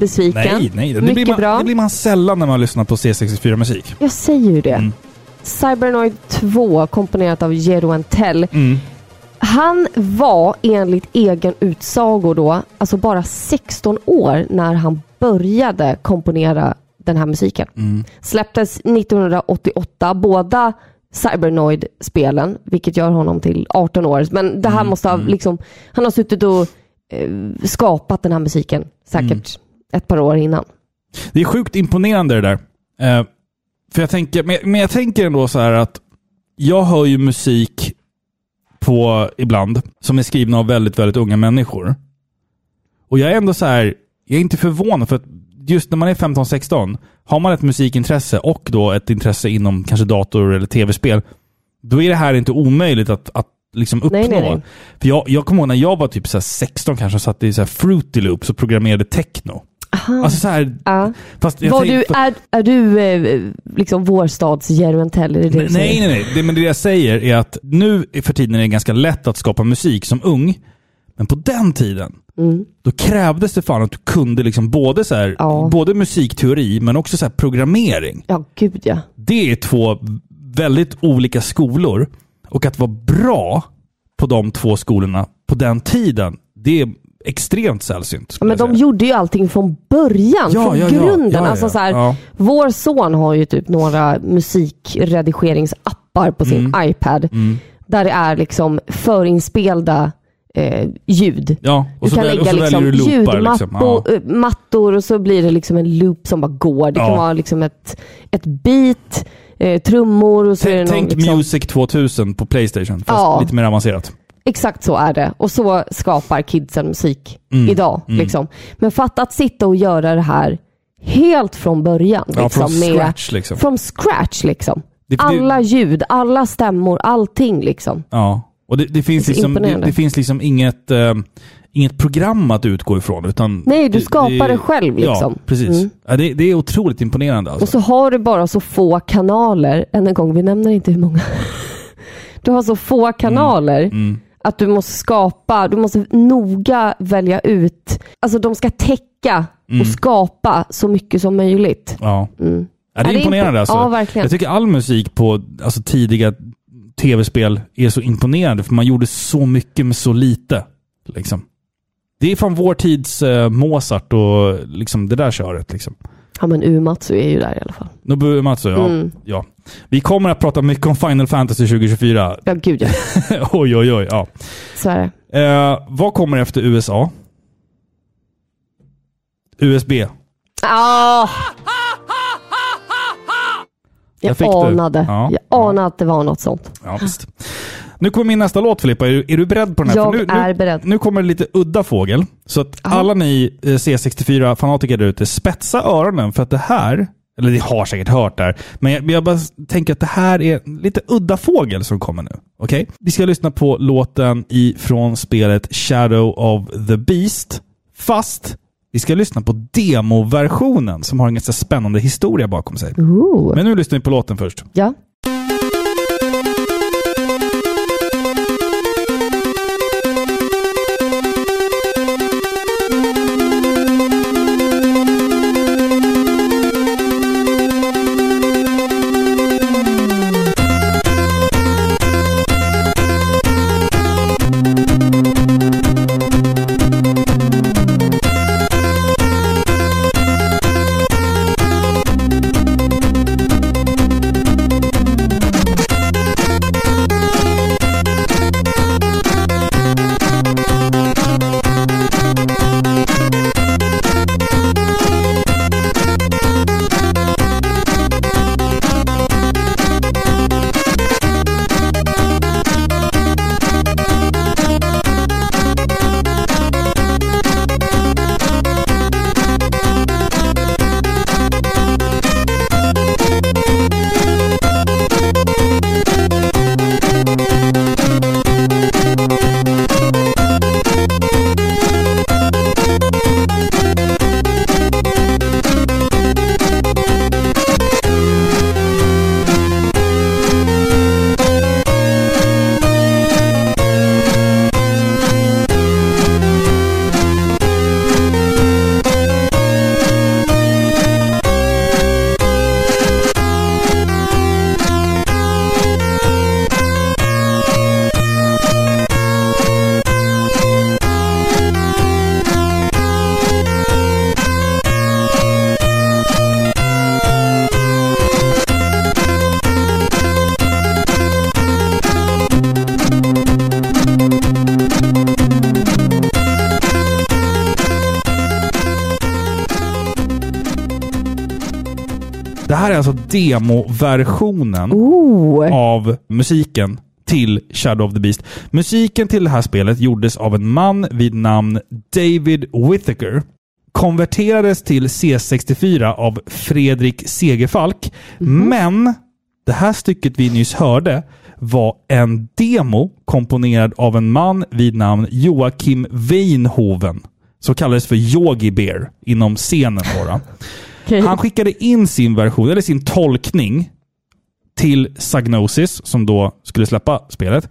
Besviken. Nej, nej. Det Mycket blir, man, bra. det blir man sällan när man lyssnar på C64-musik. Jag säger ju det. Mm. Cybernoid 2 komponerat av Jero Entel. Mm. Han var enligt egen utsago då, alltså bara 16 år när han började komponera den här musiken. Mm. Släpptes 1988, båda Cybernoid-spelen, vilket gör honom till 18 år. Men det här Mm, måste ha liksom, han har suttit och eh, skapat den här musiken säkert Mm. Ett par år innan. Det är sjukt imponerande det där. Eh, för jag tänker, men, men jag tänker ändå så här att jag hör ju musik på ibland som är skrivna av väldigt, väldigt unga människor. Och jag är ändå så här, jag är inte förvånad för att just när man är 15-16, har man ett musikintresse och då ett intresse inom kanske dator eller tv-spel, då är det här inte omöjligt att, att liksom uppnå. Nej, nej, nej. För jag, jag kommer ihåg när jag var typ så här 16 kanske och satt i så här Fruity Loops och programmerade techno. Alltså så här, Ja. fast jag Var tänk- du, är, är du eh, liksom vår stads? Är det det du Nej, säger? nej, nej. Det, men det jag säger är att nu för tiden är det ganska lätt att skapa musik som ung. Men på den tiden, Mm. då krävdes det fan att du kunde liksom både, så här, Ja. både musikteori men också så här programmering. Ja, gud ja. Det är två väldigt olika skolor. Och att vara bra på de två skolorna på den tiden, det är extremt sällsynt. Men de gjorde ju allting från början, Ja, från ja, grunden. Ja, Alltså så här. Vår son har ju typ några musikredigeringsappar på sin Mm. iPad. Där det är liksom förinspelda eh, ljud. Ja, och Du kan väl, lägga liksom. Liksom. ljudmattor Ja. eh, mattor och så blir det liksom en loop som bara går. Det kan vara liksom ett, ett beat, eh, trummor och så är det någon, tänk liksom, Music 2000 på Playstation, fast lite mer avancerat. Exakt så är det. Och så skapar kidsen musik Mm, idag. mm. Liksom. Men fatta att sitta och göra det här helt från början. Ja, liksom, från med- scratch liksom. From scratch liksom. Det- det- Alla ljud, alla stämmor, allting liksom. Ja, och det, det, finns, liksom, det, finns liksom inget, eh, inget program att utgå ifrån. Utan Nej, du skapar det själv, Ja, liksom. precis. Mm. Ja, det, är otroligt imponerande. Alltså. Och så har du bara så få kanaler. Än en gång, vi nämner inte hur många. (laughs) Du har så få kanaler Mm. Att du måste skapa, du måste noga välja ut. Alltså de ska täcka Mm. och skapa så mycket som möjligt. Ja. Mm. Ja, det är imponerande impo- alltså. ja, verkligen. Jag tycker all musik på alltså, tidiga tv-spel är så imponerande, för man gjorde så mycket med så lite. Liksom. Det är fan vår tids eh, Mozart och liksom, det där köret. Liksom. Ja men Uematsu är ju där i alla fall. Nobuo Uematsu, ja. Mm. ja. Vi kommer att prata mycket om Final Fantasy 2024. Ja gud ja, (laughs) oj, oj, oj. Ja. så är det. Eh, vad kommer efter USA? USB. Ah! Jag Jag anade. Ja, Jag anade att det var något sånt. Ja, visst. Nu kommer min nästa låt Filippa. Är du, är du beredd på den här? Jag nu, är nu, beredd. Nu kommer lite udda fågel. Så att Ja. alla ni eh, C64-fanatiker där ute, spetsa öronen för att det här, eller ni har säkert hört det här, men jag, jag bara tänker att det här är lite udda fågel som kommer nu. Okej? Vi ska lyssna på låten ifrån spelet Shadow of the Beast, fast vi ska lyssna på demoversionen som har en ganska spännande historia bakom sig. Ooh. Men nu lyssnar vi på låten först. Ja. Demoversionen Ooh. av musiken till Shadow of the Beast. Musiken till det här spelet gjordes av en man vid namn David Whittaker. Konverterades till C64 av Fredrik Segerfalk. Men det här stycket vi nyss hörde var en demo komponerad av en man vid namn Joakim Weinhoven. som kallades för Yogi Bear inom scenen. Då, Okej. Han skickade in sin version, eller sin tolkning, till Sagnosis, som då skulle släppa spelet.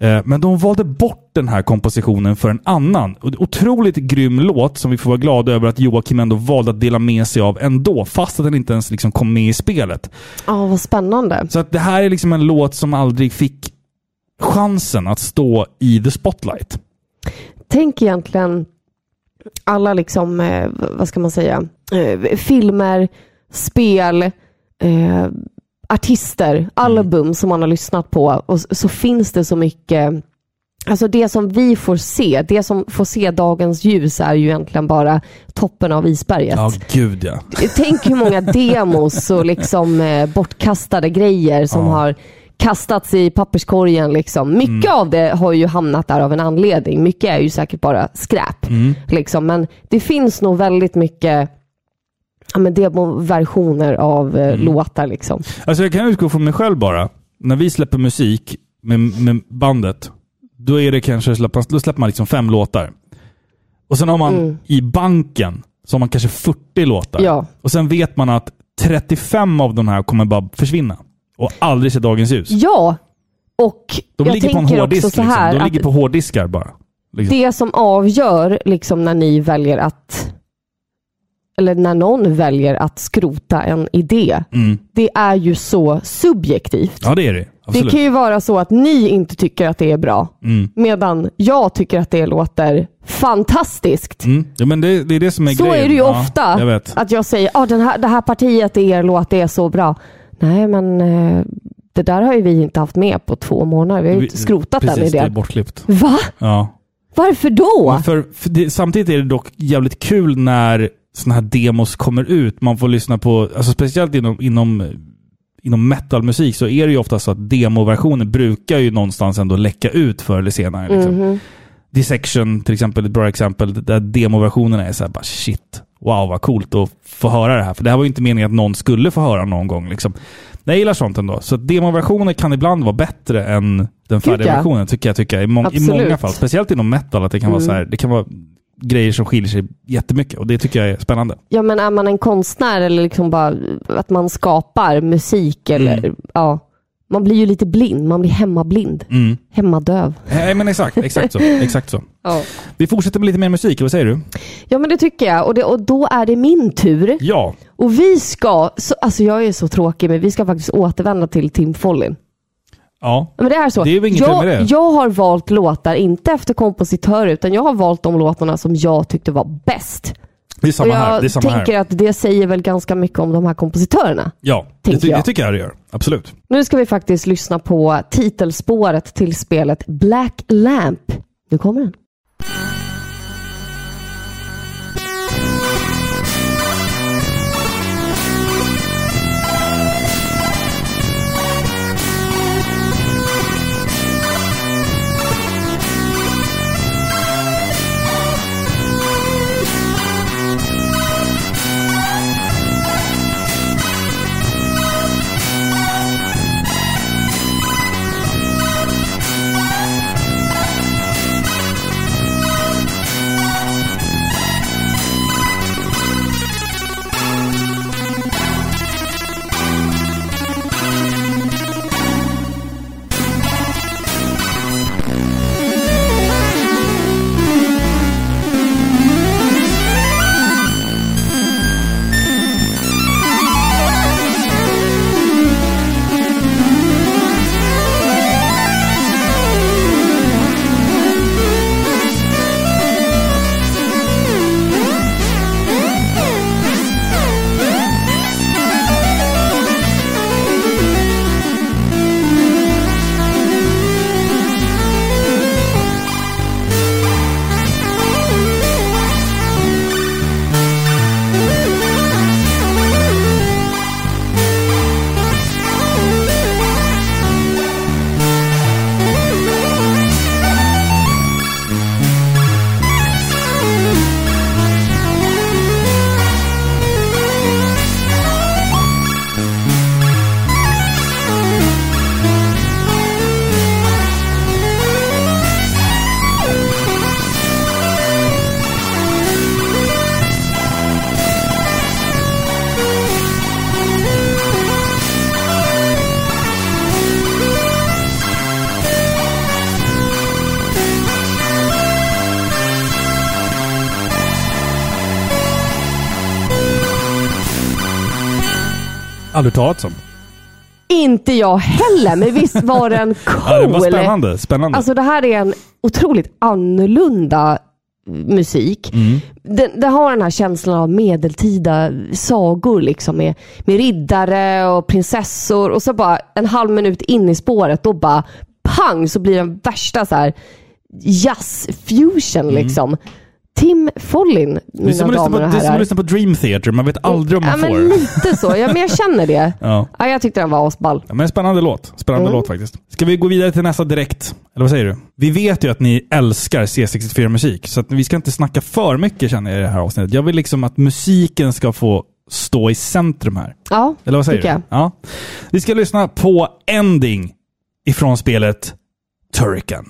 Eh, Men de valde bort den här kompositionen för en annan. Otroligt grym låt som vi får vara glada över att Joakim ändå valde att dela med sig av ändå, fast att den inte ens liksom kom med i spelet. Ja, vad spännande. Så att det här är liksom en låt som aldrig fick chansen att stå i the spotlight. Tänk egentligen alla liksom, eh, vad ska man säga, eh, filmer, spel, eh, artister, album som man har lyssnat på och så finns det så mycket Alltså det som vi får se, det som får se dagens ljus är ju egentligen bara toppen av isberget. Ja, gud ja. Tänk hur många (laughs) demos och liksom eh, bortkastade grejer som Ja. har kastats i papperskorgen. Liksom. Mycket av det har ju hamnat där av en anledning. Mycket är ju säkert bara skräp. Liksom. Men det finns nog väldigt mycket ja, men demoversioner av eh, låtar. Liksom. Alltså jag kan utgå från mig själv bara. När vi släpper musik med, med bandet, då är det kanske då släpper man liksom fem låtar. Och sen har man i banken, så har man kanske 40 låtar. Ja. Och sen vet man att 35 av de här kommer bara försvinna. Och aldrig se dagens ljus. Ja, och De jag ligger på en hårddisk. också så Liksom. här De att ligger på hårddiskar bara. Liksom. det som avgör liksom när ni väljer att eller när någon väljer att skrota en idé, Mm. det är ju så subjektivt. Ja, det är det. Det Absolut. kan ju vara så att ni inte tycker att det är bra, Mm. medan jag tycker att det låter fantastiskt. Mm. Ja, men det, det är det som är Så grejen. är det ju ja, ofta. Jag. Att jag säger att den här, det här partiet er låt det är så bra. Nej, men eh, det där har ju vi inte haft med på två månader. Vi har ju inte skrotat Precis, den det är idén. bortklippt. Va? Ja. Varför då? För, för det, samtidigt är det dock jävligt kul när såna här demos kommer ut. Man får lyssna på, alltså speciellt inom, inom, inom metalmusik så är det ju ofta så att demoversioner brukar ju någonstans ändå läcka ut förr eller senare. Liksom. Mhm. Dissection till exempel, ett bra exempel, där demoversionerna är så här bara shit, wow vad coolt att få höra det här. För det här var ju inte meningen att någon skulle få höra någon gång. Liksom. Jag gillar sånt ändå. Så demoversioner kan ibland vara bättre än den färdiga ja. versionen, tycker jag. Tycker jag. I, må- I Absolut. många fall. Speciellt inom metal, att det kan vara Mm. så här, det kan vara grejer som skiljer sig jättemycket. Och det tycker jag är spännande. Ja, men är man en konstnär eller liksom bara att man skapar musik eller Mm. ja, man blir ju lite blind. Man blir hemmablind. Mm. Hemmadöv. Nej, men exakt, (laughs) exakt så. Exakt så. Ja. Vi fortsätter med lite mer musik, vad säger du? ja, men det tycker jag. Och, det, och då är det min tur. Ja. Och vi ska, så, alltså jag är så tråkig, men vi ska faktiskt återvända till Tim Follin. Ja. Men det är så. Det är inget jag, med det. jag har valt låtar, inte efter kompositör, utan jag har valt de låtarna som jag tyckte var bäst. Det är samma jag här. Det är samma tänker här. att det säger väl ganska mycket om de här kompositörerna. Ja, det, ty- jag. det tycker jag det gör. Absolut. Nu ska vi faktiskt lyssna på titelspåret till spelet Black Lamp. Nu kommer den.「Aldrig talat om. Inte jag heller, men visst var den cool? (laughs) Ja, det var spännande. spännande. Alltså det här är en otroligt annorlunda musik. Mm. Den, den har den här känslan av medeltida sagor liksom med, med riddare och prinsessor och så bara en halv minut in i spåret då bara pang så blir den värsta så här jazz-fusion liksom. Tim Follin, som mina att lyssna på, damer och det är som att herrar. lyssna på Dream Theater. Man vet aldrig om Ja man men får. lite så, ja, men jag känner det. (laughs) Ja. Ja, jag tyckte den var asball. Ja, men en spännande låt. Spännande Mm. låt faktiskt. Ska vi gå vidare till nästa direkt? Eller vad säger du? Vi vet ju att ni älskar C64-musik, så vi ska inte snacka för mycket känner jag i det här avsnittet. Jag vill liksom att musiken ska få stå i centrum här. Ja, Eller vad säger du? jag. Ja. Vi ska lyssna på Ending ifrån spelet Turrican.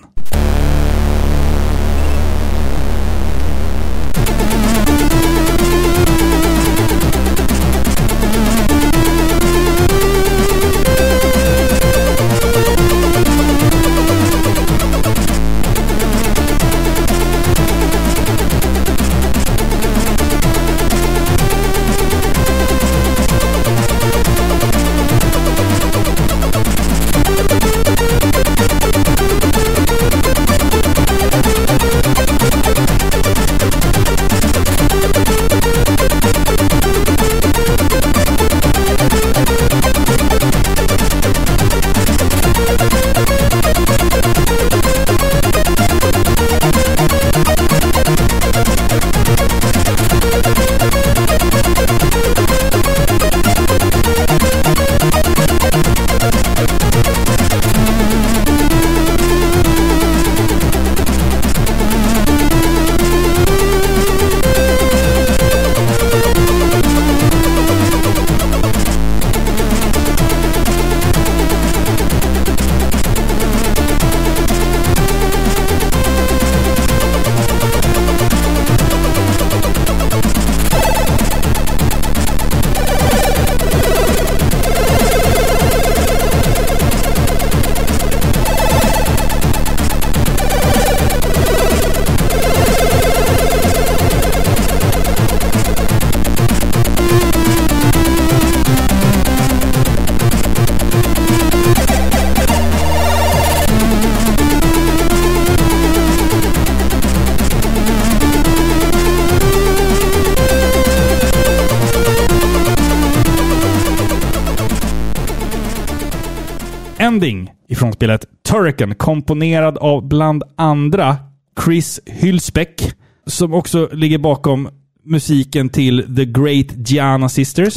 Turrican, komponerad av bland andra Chris Hylsbeck, som också ligger bakom musiken till The Great Gianna Sisters.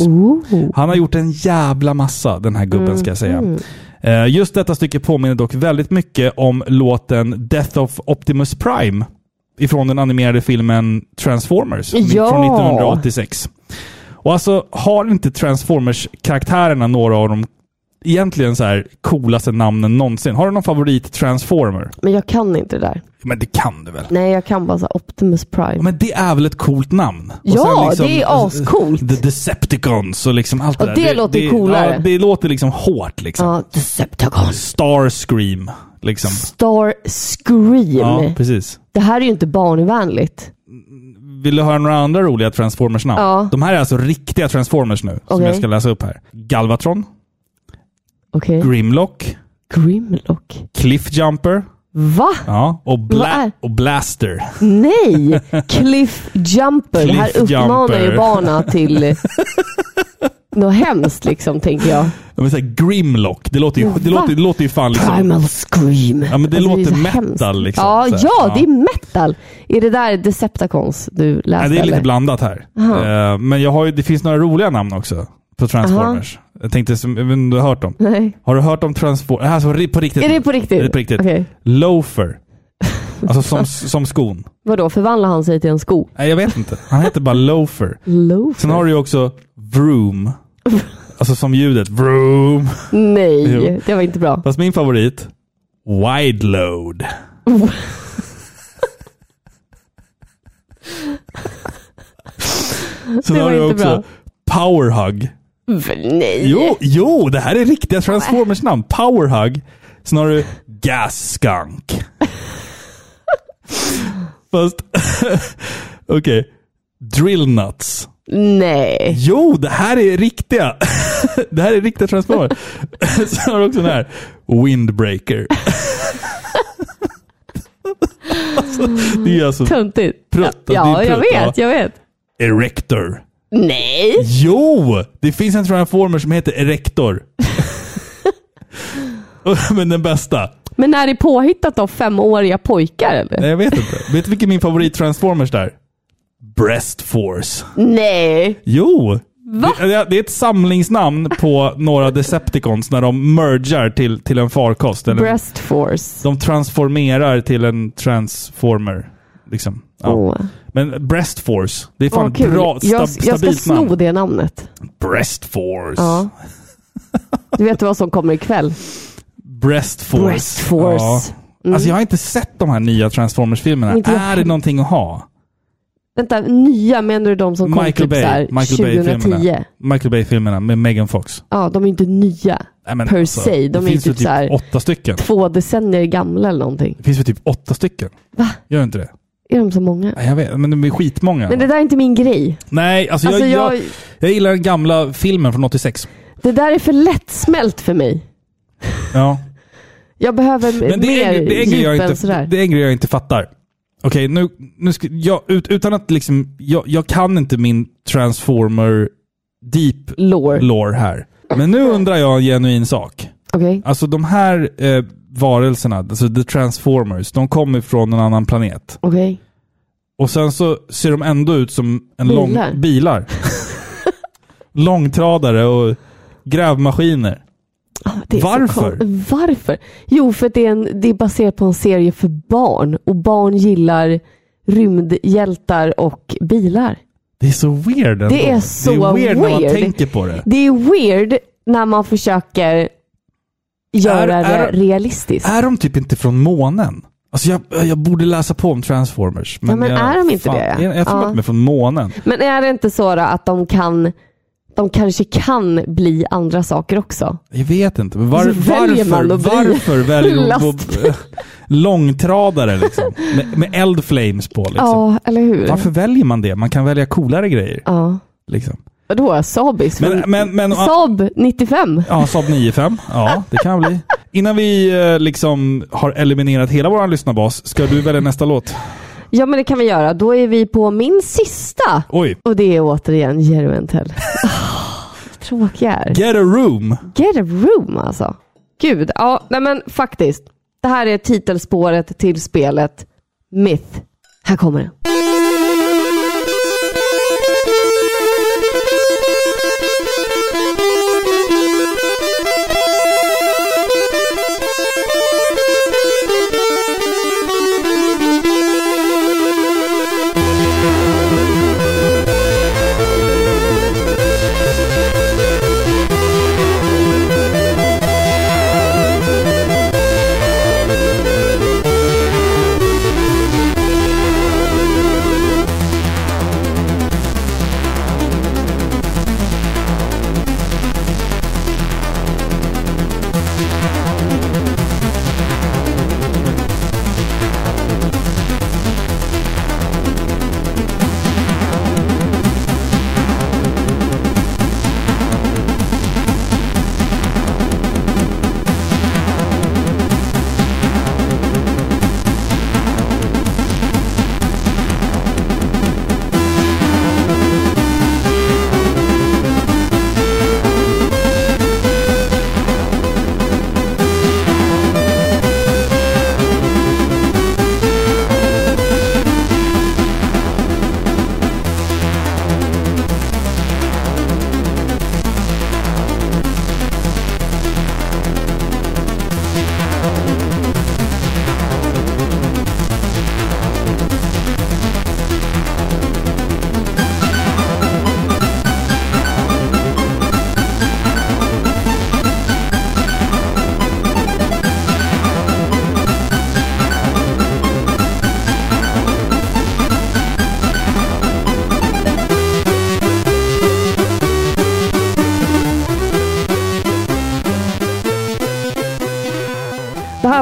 Han har gjort en jävla massa, den här gubben ska jag säga. Eh, Just detta stycke påminner dock väldigt mycket om låten Death of Optimus Prime ifrån den animerade filmen Transformers Ja. från 1986. Och alltså, har inte Transformers-karaktärerna några av de egentligen så här coolaste namnen någonsin? Har du någon favorit Transformer? Men jag kan inte det där. Men det kan du väl? Nej, jag kan bara så här Optimus Prime. Men det är väl ett coolt namn? Och Ja, sen det är ascoolt. The Decepticons och liksom allt Och det där. det låter coolare. Ja, det låter liksom hårt liksom. Ja, Decepticon. Starscream. Liksom. Star Scream. Ja, precis. det här är ju inte barnvänligt. Vill du höra några andra roliga Transformers-namn? Ja. De här är alltså riktiga Transformers nu, som Okej. jag ska läsa upp här. Galvatron, Okej. Grimlock, Grimlock. Cliffjumper, Va? ja, och, Bla och Blaster. Nej! Cliff Jumper. det här Cliff uppmanar ju barnen till (laughs) något hemskt liksom, tänker jag. Jag vill säga Grimlock. Det låter ju, det låter, det låter ju fan liksom... Primal Scream. Ja, men det är låter så metal, liksom. Ja, Så ja, ja. det är metal. Är det där Decepticons du läste? Nej, det är lite eller? blandat här. Aha. Eh, men jag har ju, det finns några roliga namn också på Transformers. Jag tänkte, som- jag vet inte om du har hört dem? Nej. Har du hört om Transformers? Alltså ri- på riktigt? Är det på riktigt? Är det på riktigt? Okej. Loafer. Alltså som, som skon. Vadå, förvandlar han sig till en sko? Nej, jag vet inte. Han heter bara Loafer. Loafer? Sen har du ju också Vroom. Alltså som ljudet. Vroom. Nej, det var inte bra. Fast min favorit. Wide load. (laughs) Sen har du också bra. Powerhug. Nej. Jo, jo, det här är riktiga Transformers namn. Powerhug. Sen har du Gas Skunk. (laughs) Fast, (laughs) okej. Drill Nuts. Nej. Jo, det här är riktiga. (laughs) det här är riktiga Transformers. så har du också den här Windbreaker. alltså, det är alltså Töntigt. Det Ja, jag vet, jag vet. Erector. Nej! Jo! Det finns en Transformer som heter Erector. (laughs) Men den bästa. Men är det påhittat av femåriga pojkar eller? Nej, jag vet inte. Vet du vilken min favorit Transformers är? Breast Force. Nej! Jo! Va? Det, det är ett samlingsnamn på några Decepticons när de mergar till, till en farkost. Eller Breast force. De transformerar till en transformer. Liksom. Ja. Åh. Men Breast Force, det är fan Åh, kul. bra, stab, jag, jag ska stabilt sno namn. det namnet. Breast Force. Ja. (laughs) Du vet vad som kommer ikväll? Breast Force. Breast Force. Ja. Mm. Alltså jag har inte sett de här nya Transformers-filmerna. Inte jag Är det någonting att ha? Vänta, nya menar du de som kom Michael typ Bay. så här Michael 2010? Bay-filmerna. Michael Bay-filmerna med Megan Fox. Ja, de är inte nya Nej, men per alltså, se. De det är finns typ, ju typ så här åtta stycken. två decennier gamla eller någonting. Det finns väl typ åtta stycken? Va? Gör inte det? Är de så många? Jag vet, men de är skitmånga. Men det där är inte min grej. Nej, alltså, Alltså, jag, jag- jag, gillar den gamla filmen från 86. Det där är för lättsmält för mig. Ja. Jag behöver Men det mer är, det, är djup jag än inte, sådär. det är en grej jag inte fattar. Okej, nu, nu ska, jag, ut, utan att liksom, jag, jag kan inte min Transformer Deep Lore. lore här. Men nu undrar jag en genuin sak. Okej. Alltså de här eh, varelserna, alltså the Transformers, de kommer från en annan planet. Okej. Och sen så ser de ändå ut som en Bilar. lång... Bilar. (laughs) Långtradare och grävmaskiner. Ah, Varför? Varför? Jo, för det är, en, det är baserat på en serie för barn. Och barn gillar rymdhjältar och bilar. Det är så weird ändå. Det är så Det är weird, när man weird. tänker på det. Det är weird när man försöker göra Är- är- det realistiskt. Är de typ inte från månen? Alltså jag, jag borde läsa på om Transformers. Ja, men jag, är de inte det? Jag, jag tror Ja. att de är från månen. Men är det inte så då att de kan de kanske kan bli andra saker också? Jag vet inte. Men var, väljer varför, man att bli varför väljer de lastbil. (laughs) på- långtradare liksom? Med, med eldflames på liksom. Ja, eller hur? Varför väljer man det? Man kan välja coolare grejer. Ja. Liksom. Vadå? Sabis? Men- men- men- Saab 95? Ja, Saab 9-5. Ja, det kan bli. Innan vi eh, liksom har eliminerat hela vår lyssnarbas, ska du välja nästa låt? Ja, men det kan vi göra. Då är vi på min sista. Oj. Och det är återigen Jerry Entell. (laughs) Tråkiga är. Get a room. Get a room alltså. Gud, ja, nej men faktiskt. Det här är titelspåret till spelet Myth. Här kommer. Det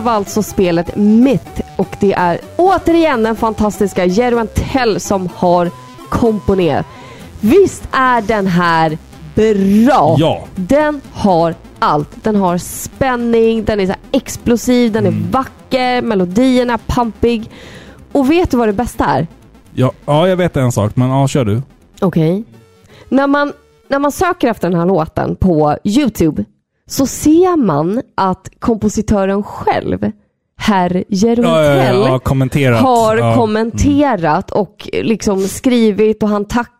alltså spelet Myth och det är återigen den fantastiska Jerry Tell som har komponerat. Visst är den här bra. Ja. Den har allt. Den har spänning, den är så explosiv, den är Mm. vacker, melodierna pampig. Och vet du vad det bästa är? Ja, ja, jag vet en sak, men ja, kör du. Okej. När, man, när man söker efter den här låten på Youtube så ser man att kompositören själv, herr Jerontell, Ja, ja, kommenterat. har kommenterat och liksom skrivit och han tackar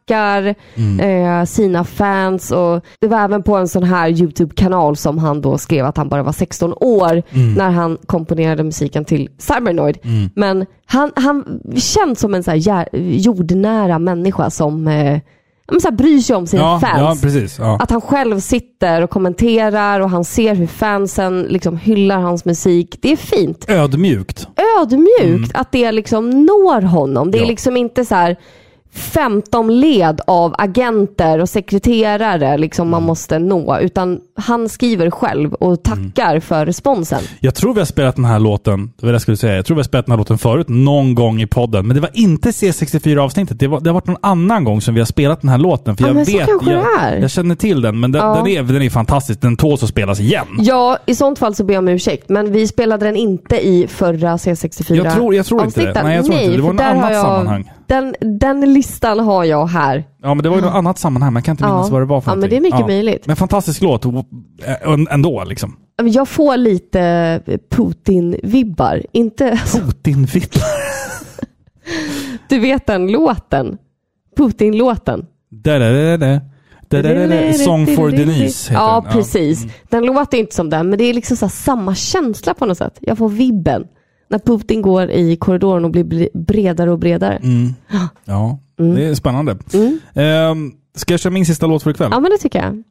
Mm. eh, sina fans. Och det var även på en sån här Youtube-kanal som han då skrev att han bara var 16 år Mm. när han komponerade musiken till Cybernoid. Men han, han känns som en så här jordnära människa som eh, men så här bryr sig om sina Ja, fans. ja, precis. Ja. Att han själv sitter och kommenterar och han ser hur fansen liksom hyllar hans musik. Det är fint Ödmjukt. ödmjukt att det liksom når honom. Det är Mm. Liksom inte så här 15 led av agenter och sekreterare liksom Mm. man måste nå. Utan han skriver själv och tackar Mm. för responsen. Jag tror vi har spelat den här låten, det var det jag skulle säga, jag tror vi har spelat den här låten förut någon gång i podden. Men det var inte C64-avsnittet. Det, var, det har varit någon annan gång som vi har spelat den här låten. För Ja, jag men så vet, kanske jag, är. jag känner till den, men den, Ja. den, är, den är fantastisk. Den tåls att spelas igen. Ja, i sånt fall så ber jag om ursäkt. Men vi spelade den inte i förra C64 Jag tror- jag tror inte det. avsnittet. Nej, jag tror inte det. Det var något annat jag, sammanhang. Den, den listan har jag här. Ja, men det var ju något annat sammanhang. Man kan inte minnas vad det var för Ja, men någonting. det är mycket möjligt. Men fantastisk låt äh, ändå liksom. Men Jag får lite Putin-vibbar. Inte, Putin-vittlar. (laughs) du vet den låten? Putin-låten. Da-da-da-da. Da-da-da-da. Song for Denise heter Ja, den. precis. Den låter inte som den, men det är liksom så här samma känsla på något sätt. Jag får vibben. När Putin går i korridoren och blir bre- bredare och bredare. Mm. Ja, det är spännande. Mm. Ehm, ska jag köra min sista låt för ikväll? Ja, men det tycker jag.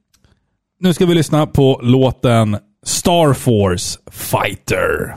Nu ska vi lyssna på låten Star Force Fighter.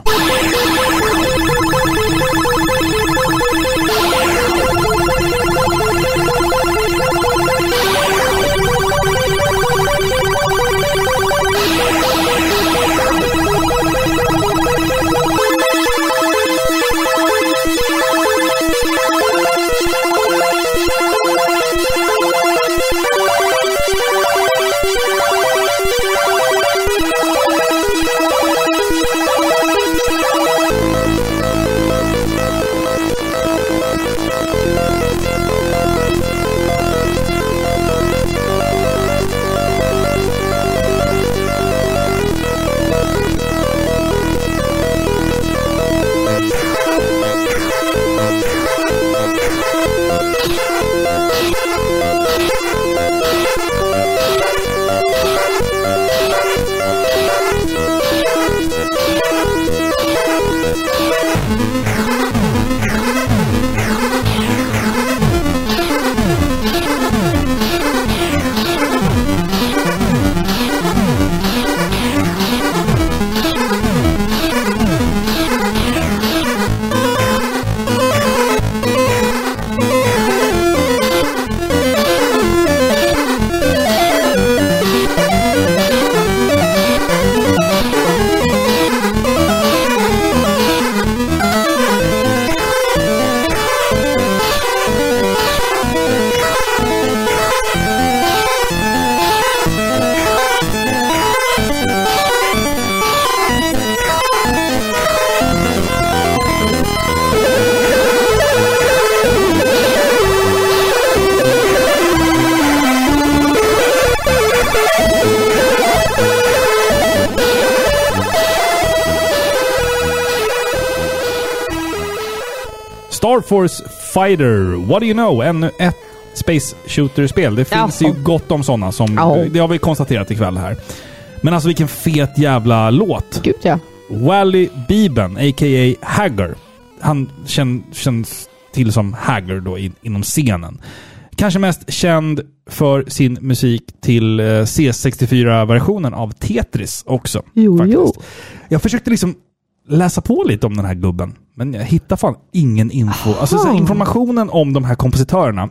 Force Fighter. What do you know? Ännu ett Space Shooter-spel. Det finns Jaha. ju gott om sådana som... Ja. Det har vi konstaterat ikväll här. Men alltså vilken fet jävla låt. Gud ja. Wally Beben, a.k.a. Hagger. Han känn, känns till som Hagger då in, inom scenen. Kanske mest känd för sin musik till eh, C64-versionen av Tetris också. Jo, faktiskt. jo. Jag försökte liksom läsa på lite om den här gubben, men jag hittar fan ingen info. Alltså här, Aha. informationen om de här kompositörerna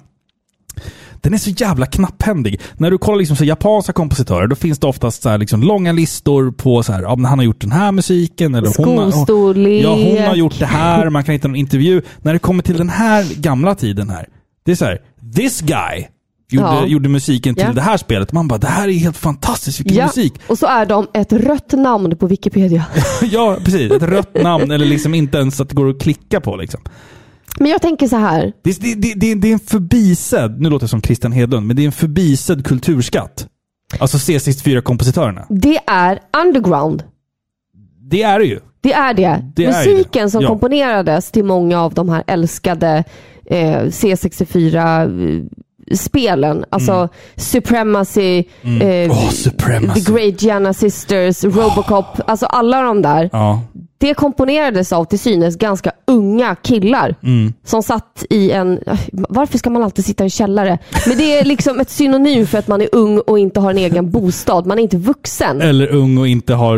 den är så jävla knapphändig. När du kollar liksom så japanska kompositörer, då finns det oftast så liksom långa listor på så här, ja, han har gjort den här musiken. Eller hon har. Ja, hon har gjort det här. Man kan hitta en intervju. När det kommer till den här gamla tiden här, det är så här, this guy gjorde, Ja. gjorde musiken till Ja. det här spelet. Man bara, det här är helt fantastiskt, vilken Ja, musik. och så är de ett rött namn på Wikipedia. (laughs) ja, precis. Ett rött namn, eller liksom inte ens att det går att klicka på. Liksom. Men jag tänker så här. Det, det, det, det, är en förbisedd, nu låter jag som Christian Hedlund, men det är en förbisedd kulturskatt. Alltså C64-kompositörerna. Det är underground. Det är det ju. Det är det. Det är Musiken det. som Ja. komponerades till många av de här älskade eh, C64-spelen. Alltså Supremacy, Mm. eh, Åh, Supremacy. The Great Gianna Sisters, Robocop. Alltså alla de där. Ja. Det komponerades av till synes ganska unga killar Mm. som satt i en... Varför ska man alltid sitta i en källare? Men det är liksom ett synonym för att man är ung och inte har en egen bostad. Man är inte vuxen. Eller ung och inte har...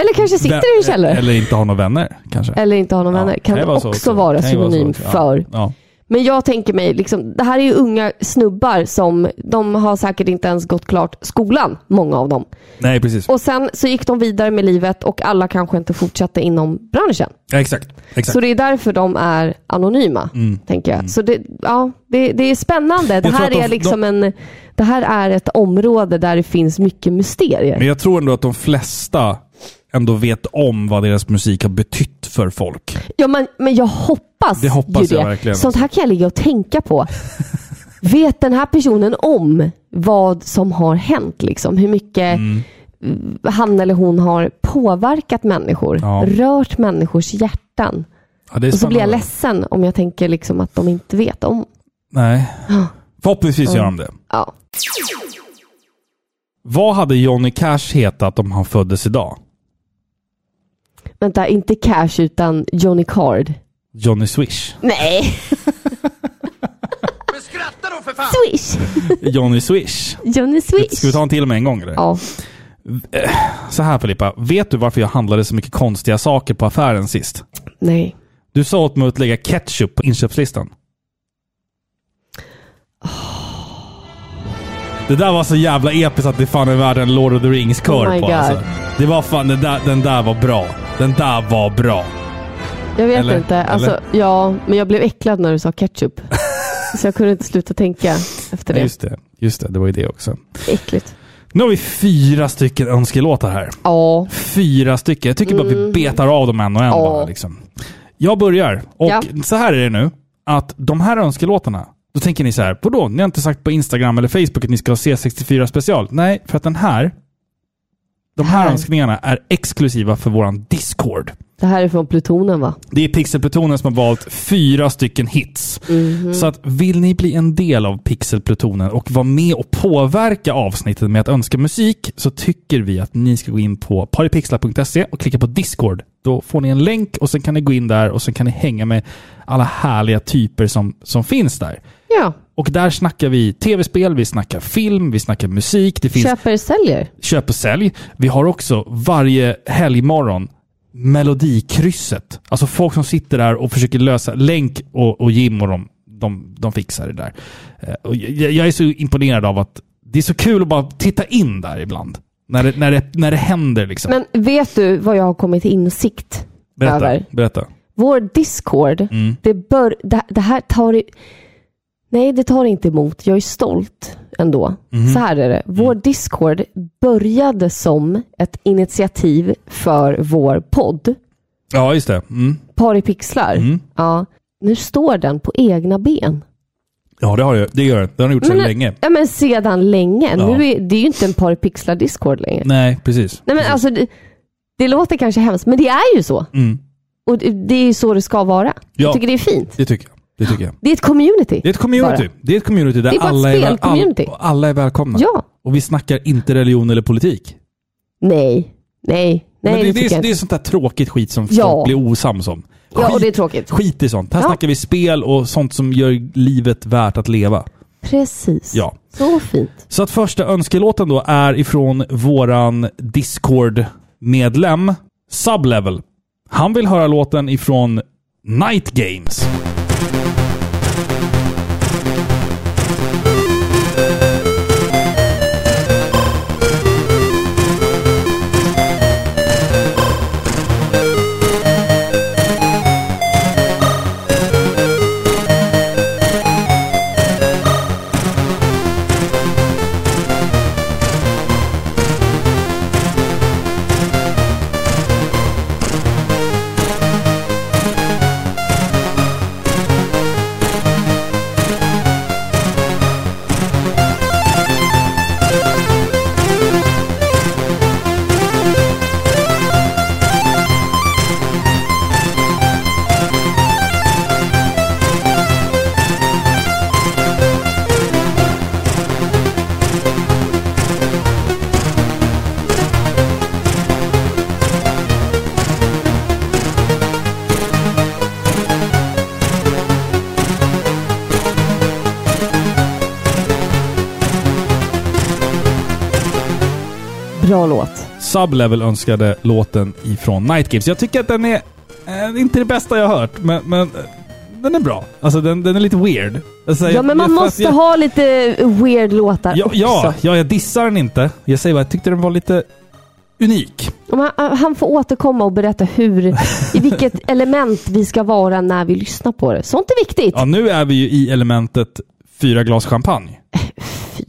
Eller kanske sitter i en källare. Eller inte har några vänner, kanske. Eller inte har någon Ja, vänner. Kan det vara så också vara Kan ju så synonym också. Ja. för. Ja. Men jag tänker mig, liksom, det här är ju unga snubbar som, de har säkert inte ens gått klart skolan, många av dem. Nej, precis. Och sen så gick de vidare med livet och alla kanske inte fortsatte inom branschen. Ja, exakt. exakt. Så det är därför de är anonyma, Mm. tänker jag. Så det, ja, det, det är spännande. Det här, de- är liksom en, det här är ett område där det finns mycket mysterier. Men jag tror ändå att de flesta ändå vet om vad deras musik har betytt för folk. Ja, men, men jag hoppas, Det hoppas ju jag det. verkligen. Sånt här kan jag ligga och tänka på. (laughs) Vet den här personen om vad som har hänt? Liksom? Hur mycket Mm. han eller hon har påverkat människor, Ja. rört människors hjärtan. Ja, Och så blir jag ledsen om jag tänker liksom att de inte vet om. Nej. Förhoppningsvis gör de det. Ja. Vad hade Johnny Cash hetat om han föddes idag? Vänta, inte Cash utan Johnny Card. Johnny Swish. Nej! (laughs) Men skratta då för fan! Swish! Johnny Swish. Johnny Swish. Ska vi ta en till med en gång eller? Ja. Så här Filippa, vet du varför jag handlade så mycket konstiga saker på affären sist? Nej. Du sa åt mig att lägga ketchup på inköpslistan. Det där var så jävla episkt att det fan är värd en Lord of the Rings-kör Oh på alltså. Det var fan, den där, den där var bra. Den där var bra. Jag vet Eller? inte. Alltså, Eller? ja, men jag blev äcklad när du sa ketchup. Så jag kunde inte sluta tänka efter Ja, det. just det. Just det, det var ju det också. Äckligt. Nu har vi fyra stycken önskelåtar här. Ja. Fyra stycken. Jag tycker bara vi betar av dem en och en Ja. bara. Liksom. Jag börjar. Och Ja. så här är det nu. Att de här önskelåtarna, då tänker ni så här, vadå? Ni har inte sagt på Instagram eller Facebook att ni ska ha C64 special. Nej, för att den här, de här Här. önskningarna är exklusiva för våran Discord. Det här är från Plutonen va? Det är Pixelplutonen som har valt fyra stycken hits. Mhm. Så att vill ni bli en del av Pixelplutonen och vara med och påverka avsnittet med att önska musik så tycker vi att ni ska gå in på paripixlar.se och klicka på Discord. Då får ni en länk och sen kan ni gå in där och sen kan ni hänga med alla härliga typer som, som finns där. Ja. Och där snackar vi tv-spel, vi snackar film, vi snackar musik. Det finns Köper säljer. och sälj. Vi har också varje helgmorgon Melodikrysset. Alltså folk som sitter där och försöker lösa Länk och, och Jim och de, de, de fixar det där. Eh, Och jag, jag är så imponerad av att det är så kul att bara titta in där ibland. När det, när det, när det händer liksom. Men vet du vad jag har kommit till insikt berätta, över? berätta. Vår Discord, Mm. det, bör, det, det här tar Nej, det tar inte emot. Jag är stolt ändå. Mhm. Så här är det. Vår Discord började som ett initiativ för vår podd, Ja, just det. Mm. Par i pixlar. Mm. Ja, nu står den på egna ben. Ja, det har det. Det gör det. Det har den gjort sedan Men- länge. Ja, men sedan länge. Ja. Nu är, det är ju inte en Par i pixlar Discord längre. Nej, precis. Nej, men precis. alltså, det, det låter kanske hemskt, men det är ju så. Mm. Och det det är ju så det ska vara. Ja. Jag tycker det är fint. Det tycker jag. Det tycker jag. Det är ett community. Det är ett community. Bara. Det är ett community där Det är alla, är, spelcommunity. all, alla är välkomna. Ja. Och vi snackar inte religion eller politik. Nej, nej, nej. Men det, det, det, är, det är sånt där tråkigt skit som Ja. folk blir osams om. Ja, och det är tråkigt. Skit i sånt. Här Ja. snackar vi spel och sånt som gör livet värt att leva. Precis. Ja. Så fint. Så att första önskelåten då är ifrån våran Discord-medlem Sublevel. Han vill höra låten ifrån Night Games. Sublevel önskade låten ifrån Night Games. Jag tycker att den är eh, inte det bästa jag har hört, men, men eh, den är bra. Alltså den, den är lite weird. Alltså, Ja jag- men man jag- måste jag, ha lite weird låtar Ja, också. ja, ja, jag dissar den inte. Jag säger bara, jag tyckte den var lite unik. Han, han får återkomma och berätta hur, i vilket (laughs) element vi ska vara när vi lyssnar på det. Sånt är viktigt. Ja, nu är vi ju i elementet fyra glas champagne.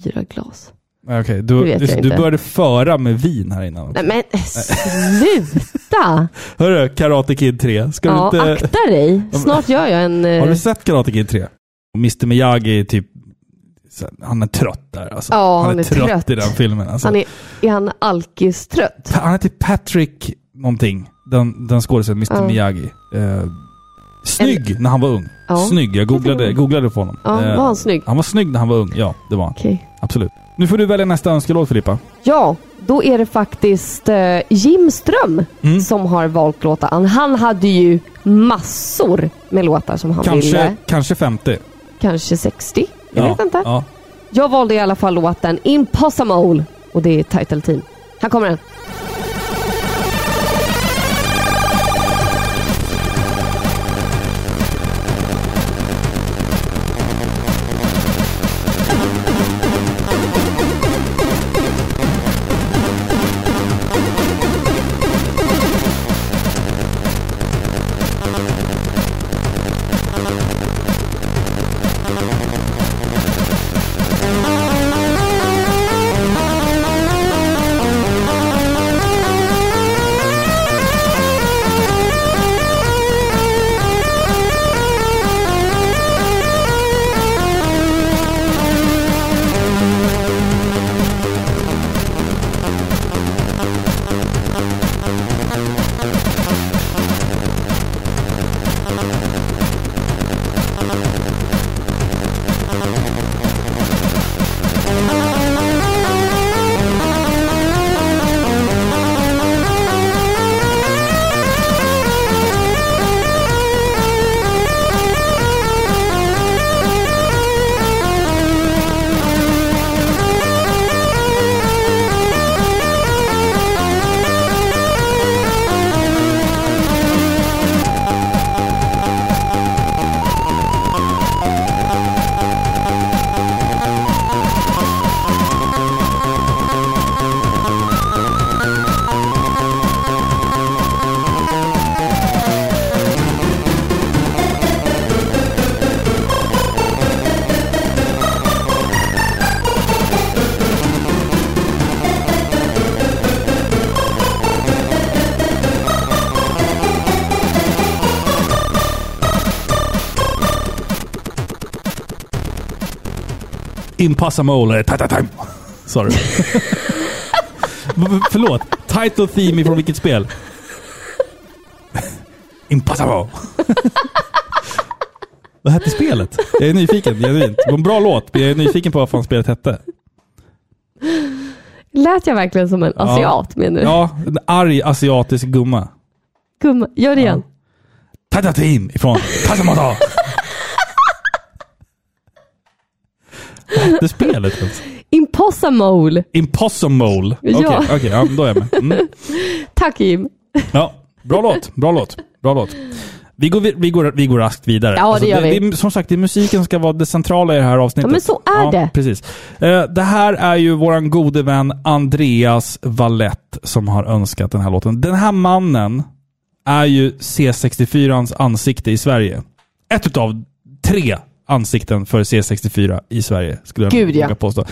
Fyra glas. Okej, Det du, du, du började föra med vin här innan. Nej men sluta! (laughs) Hörru, Karate Kid 3. Ska Ja, du inte... akta dig. Snart gör jag en... eh, Har du sett Karate Kid 3? Och Mr Miyagi är typ... Han är trött där alltså. Ja, han, han är, är trött, trött. i den filmen. Alltså. Han är, är han alkistrött? Han heter Patrick någonting. Den, den skådespelaren, Mr Ja. Miyagi. Eh, snygg när han var ung. Ja. Snygg. Jag googlade, googlade på honom. Ja, Eh, var han snygg? Han var snygg när han var ung. Ja, det var han. Okej. Absolut. Nu får du välja nästa önskelåt Filippa. Ja, då är det faktiskt eh, Jim Ström Mm. som har valt låtar. Han hade ju massor med låtar som han Kanske, ville. kanske 50. Kanske 60? Jag ja. vet inte. Ja. Jag valde i alla fall låten Impossible och det är Title Team. Här kommer den. Ta, ta. Sorry. V- Förlåt. Title theme från vilket spel? Impossible. Vad hette spelet? Jag är nyfiken, genuint. Det var en bra låt, men jag är nyfiken på vad fan spelet hette. Lät jag verkligen som en Ja. asiat menar du? Ja, en arg asiatisk gumma. Gumma, gör det igen. Tata Team ifrån Tasamata. Hette spelet ens? Impossible. Impossible. Okej, Ja. okej, ja, då är jag med. Mm. Tack Jim. Ja, bra låt. Bra låt. Bra låt. Vi går, vi, går, vi går raskt vidare. Alltså, Ja, det gör vi. Det, som sagt, det är musiken som ska vara det centrala i det här avsnittet. Ja, men så är ja, det. Precis. Eh, det här är ju våran gode vän Andreas Valett som har önskat den här låten. Den här mannen är ju C64ans ansikte i Sverige. Ett utav tre ansikten för C64 i Sverige, skulle jag Gud, ja. våga påstå.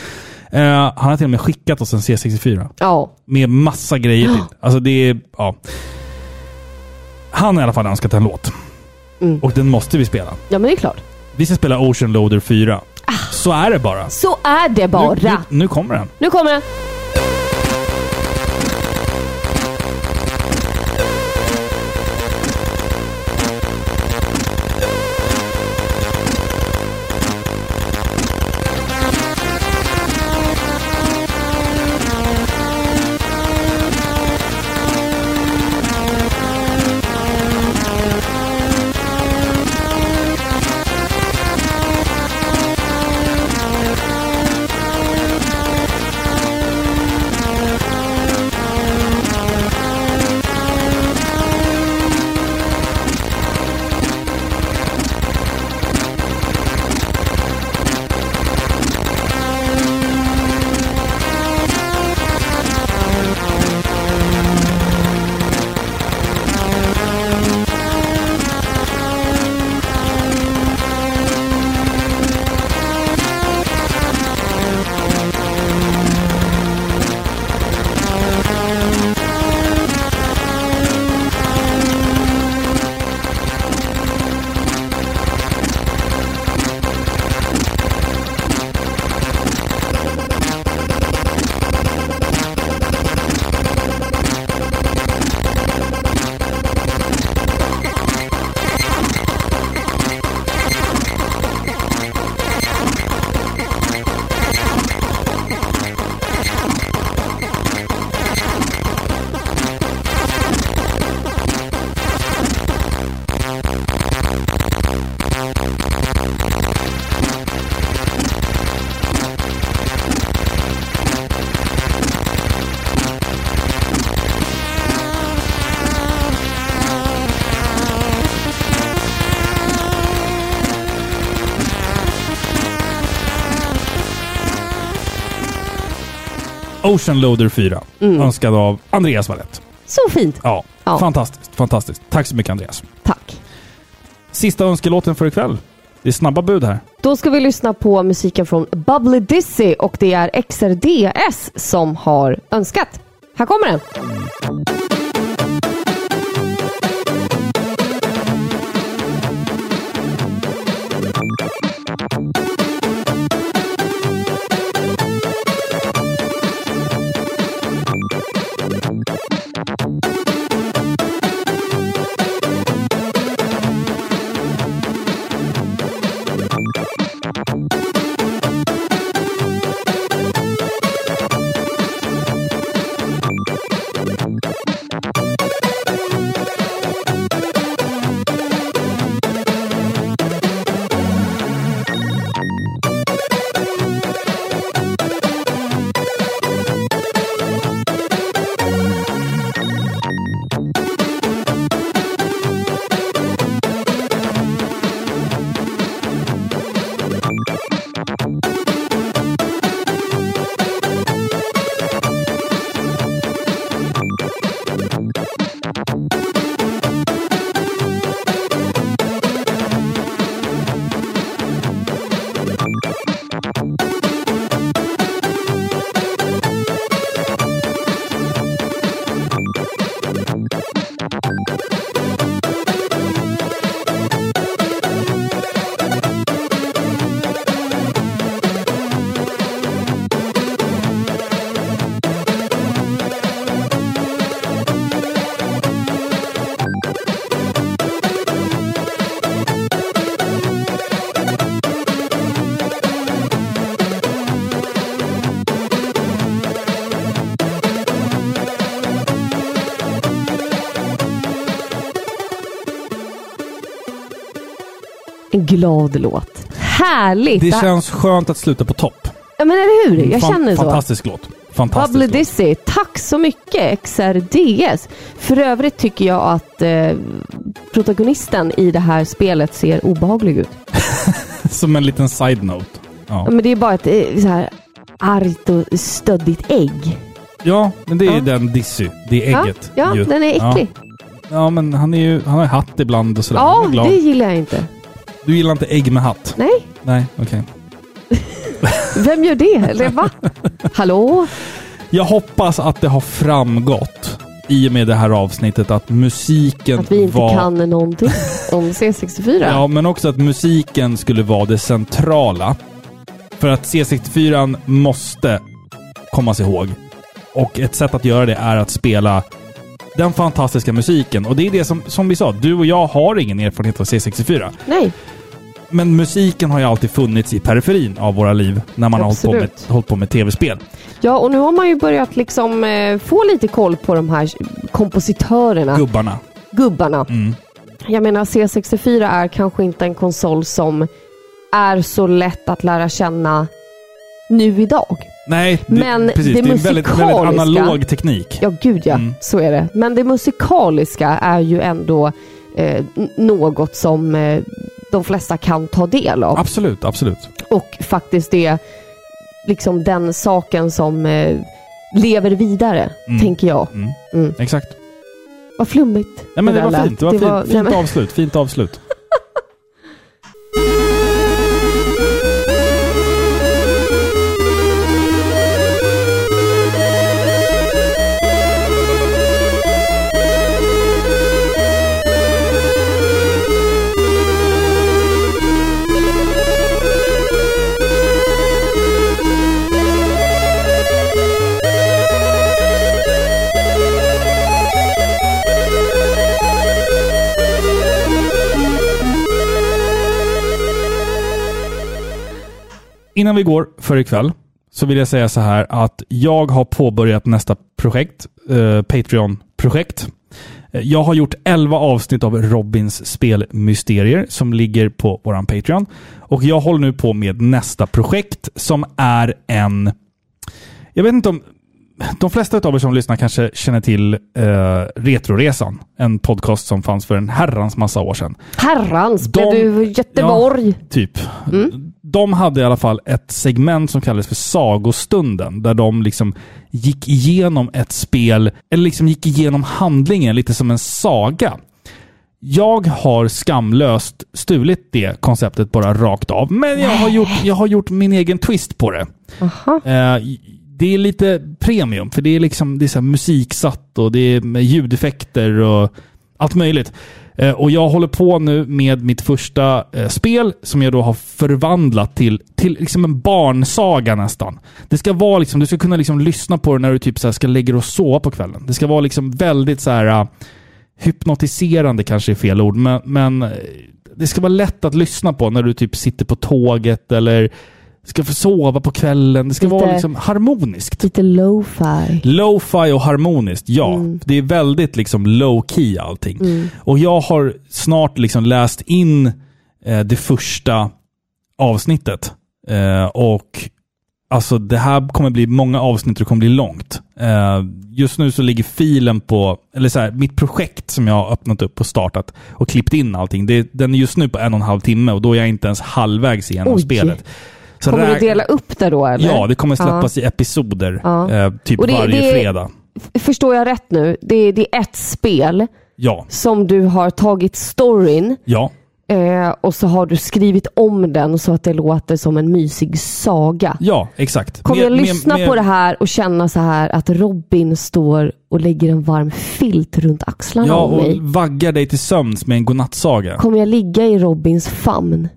Eh, han har till och med skickat oss en C64. Ja. Med massa grejer till. (gasps) Alltså det är... Ja. Han har i alla fall önskat en låt. Mm. Och den måste vi spela. ja, men det är klart. Vi ska spela Ocean Loader 4. Så är det bara. Så är det bara. Nu, nu, nu kommer den. Nu kommer den. Ocean Loader 4. Önskad av Andreas Valett. Så fint. Ja, Ja. fantastiskt. Fantastiskt. Tack så mycket Andreas. Tack. Sista önskelåten för ikväll. Det är snabba bud här. Då ska vi lyssna på musiken från Bubbly Dizzy och det är XRDS som har önskat. Här kommer den. Glad låt. Härligt! Det känns skönt att sluta på topp. Ja men eller hur? Jag Fan- känner så. Fantastisk låt. Fantastisk Bubbly. Dizzy, tack så mycket XRDS. För övrigt tycker jag att eh, protagonisten i det här spelet ser obehaglig ut. (laughs) Som en liten side-note. Ja. Ja, men det är bara ett eh, så här argt och stöddigt ägg. ja, men det är Ja. den Dizzy. Det är ägget. Ja, ju. ja den är äcklig. Ja. men han, är ju, han har ju hatt ibland och sådär. Ja, det gillar jag inte. Du gillar inte ägg med hatt? Nej, Nej, okej. (laughs) vem gör det? Eller va? Hallå? Jag hoppas att det har framgått i och med det här avsnittet att musiken Att vi inte var... kan någonting om C64? Ja, men också att musiken skulle vara det centrala. För att C64 måste kommas ihåg. Och ett sätt att göra det är att spela den fantastiska musiken. Och det är det som, som vi sa, du och jag har ingen erfarenhet av C64. Nej, Men musiken har ju alltid funnits i periferin av våra liv när man har hållit på, med, Absolut. hållit på med tv-spel. ja och nu har man ju börjat liksom eh, få lite koll på de här kompositörerna, Gubbarna. gubbarna. Mm. Jag menar C64 är kanske inte en konsol som är så lätt att lära känna nu idag. Nej, det, Men precis. det Det, är en väldigt, väldigt analog teknik. Ja, gud ja. Mm. Så är det. Men det musikaliska är ju ändå eh, något som eh, de flesta kan ta del av. Absolut, absolut. Och faktiskt det liksom den saken som eh, lever vidare, Mm. tänker jag. Mm. Mm. Exakt. Vad flummigt. Nej, men det, där var fint. Det var, fint, nej, fint avslut. Fint avslut. Innan vi går för ikväll så vill jag säga så här att jag har påbörjat nästa projekt, eh, Patreon-projekt. Eh, Jag har gjort 11 avsnitt av Robins spelmysterier som ligger på våran Patreon. Och jag håller nu på med nästa projekt som är en... Jag vet inte om... De flesta av er som lyssnar kanske känner till eh, Retroresan. En podcast som fanns för en herrans massa år sedan. Herrans, blev De- du Göteborg? Typ. Mm. De hade i alla fall ett segment som kallades för Sagostunden, där de liksom gick igenom ett spel, eller liksom gick igenom handlingen lite som en saga. Jag har skamlöst stulit det konceptet bara rakt av, men jag har gjort, jag har gjort min egen twist på det. Eh, det är lite premium, för det är liksom det är så musiksatt och det är med ljudeffekter och allt möjligt. Eh, och jag håller på nu med mitt första eh, spel som jag då har förvandlat till, till liksom en barnsaga nästan. Det ska vara liksom, du ska kunna liksom lyssna på det när du typ så här ska lägga dig och sova på kvällen. Det ska vara liksom väldigt så här eh, hypnotiserande kanske är fel ord, men, men det ska vara lätt att lyssna på när du typ sitter på tåget eller ska få sova på kvällen. Det ska Lite- vara liksom harmoniskt. Lite lo-fi. Lo-fi och harmoniskt, ja. Det är väldigt liksom low-key allting. Och jag har snart liksom läst in eh, det första avsnittet. Eh, och alltså det här kommer bli många avsnitt och det kommer bli långt. Eh, just nu så ligger filen på, eller så här, mitt projekt som jag har öppnat upp och startat och klippt in allting. Det, den är just nu på en och en halv timme och då är jag inte ens halvvägs igenom Oj. spelet. Så Kommer du dela upp det då eller? Ja, det kommer Ja. släppas i episoder. Ja. Eh, typ Och det- varje det- fredag. Förstår jag rätt nu? Det är, det är ett spel Ja. som du har tagit storyn Ja. eh, och så har du skrivit om den så att det låter som en mysig saga. Ja, exakt. Kommer Mer- jag mer- lyssna mer- på det här och känna så här att Robin står och lägger en varm filt runt axlarna Ja, och mig? vaggar dig till sömns med en godnattsaga. Kommer jag ligga i Robins famn?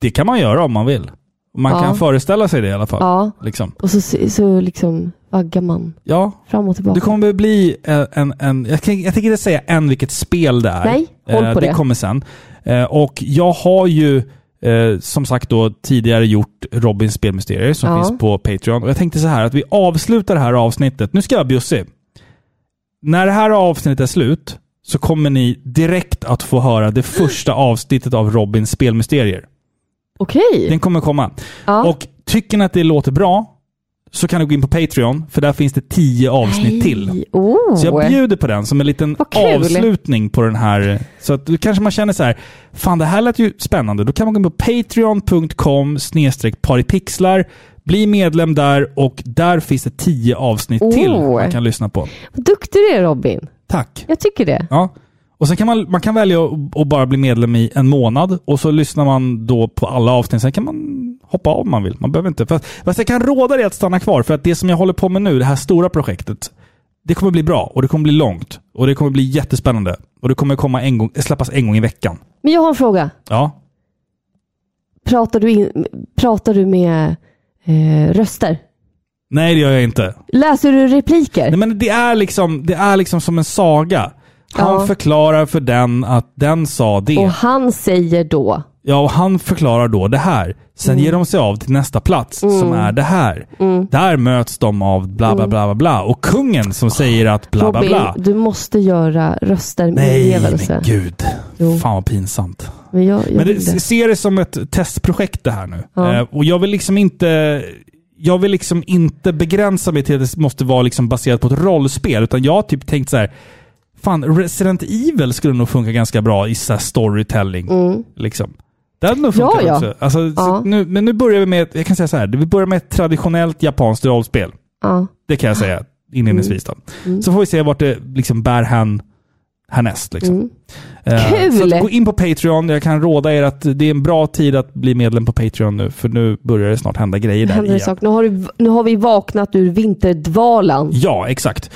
Det kan man göra om man vill. Man Ja. kan föreställa sig det i alla fall. Ja. Liksom. Och så, så liksom vaggar man Ja, fram och tillbaka. det kommer bli en... en, en jag, kan, jag tänker inte säga än vilket spel det är. Nej, håll på det. det. kommer sen. Eh, och jag har ju eh, som sagt då tidigare gjort Robins spelmysterier som Ja. finns på Patreon. Och jag tänkte så här att vi avslutar det här avsnittet. Nu ska jag bjussig. När det här avsnittet är slut så kommer ni direkt att få höra det första avsnittet av Robins spelmysterier. Okej. Den kommer komma. Ja. Och tycker ni att det låter bra så kan du gå in på Patreon, för där finns det tio avsnitt till. Oh. Så jag bjuder på den som en liten avslutning på den här. Så att då kanske man känner så här, fan det här lät ju spännande. Då kan man gå in på patreon.com paripixlar, bli medlem där och där finns det tio avsnitt till Oh. man kan lyssna på. Vad duktig du är Robin. Tack! Jag tycker det. Ja. Och sen kan man, man kan välja att bara bli medlem i en månad och så lyssnar man då på alla avsnitt. Sen kan man hoppa av om man vill. Man behöver inte. Fast, fast jag kan råda dig att stanna kvar för att det som jag håller på med nu, det här stora projektet, det kommer bli bra och det kommer bli långt och det kommer bli jättespännande. Och det kommer komma en gång, släppas en gång i veckan. Men jag har en fråga. Ja. Pratar du, in, pratar du med eh, röster? Nej, det gör jag inte. Läser du repliker? Nej, men det är liksom, det är liksom som en saga. Han Ja. förklarar för den att den sa det. Och han säger då? Ja, och han förklarar då det här. Sen Mm. ger de sig av till nästa plats som är det här. Där möts de av bla bla bla bla bla. Och kungen som säger att bla bla Robin, bla. du måste göra röster med Nej, men gud. Jo. Fan vad pinsamt. Men jag, jag Men det, det. se det som ett testprojekt det här nu. Ja. Eh, och jag vill liksom inte... Jag vill liksom inte begränsa mig till att det måste vara liksom baserat på ett rollspel. Utan jag har typ tänkt så här. Fan, Resident Evil skulle nog funka ganska bra i så storytelling. Liksom. Det hade nog funkat Mm. Ja, ja. också. Alltså, så Ja. nu, men nu börjar vi med, jag kan säga så här. Vi börjar med ett traditionellt japanskt rollspel. Ja. Det kan jag säga inledningsvis. Då. Mm. Så får vi se vart det liksom bär hän härnäst. Liksom. Eh, Kul! Så att gå in på Patreon. Jag kan råda er att det är en bra tid att bli medlem på Patreon nu, för nu börjar det snart hända grejer där igen. sak. Nu har, du, nu har vi vaknat ur vinterdvalan. Ja, exakt.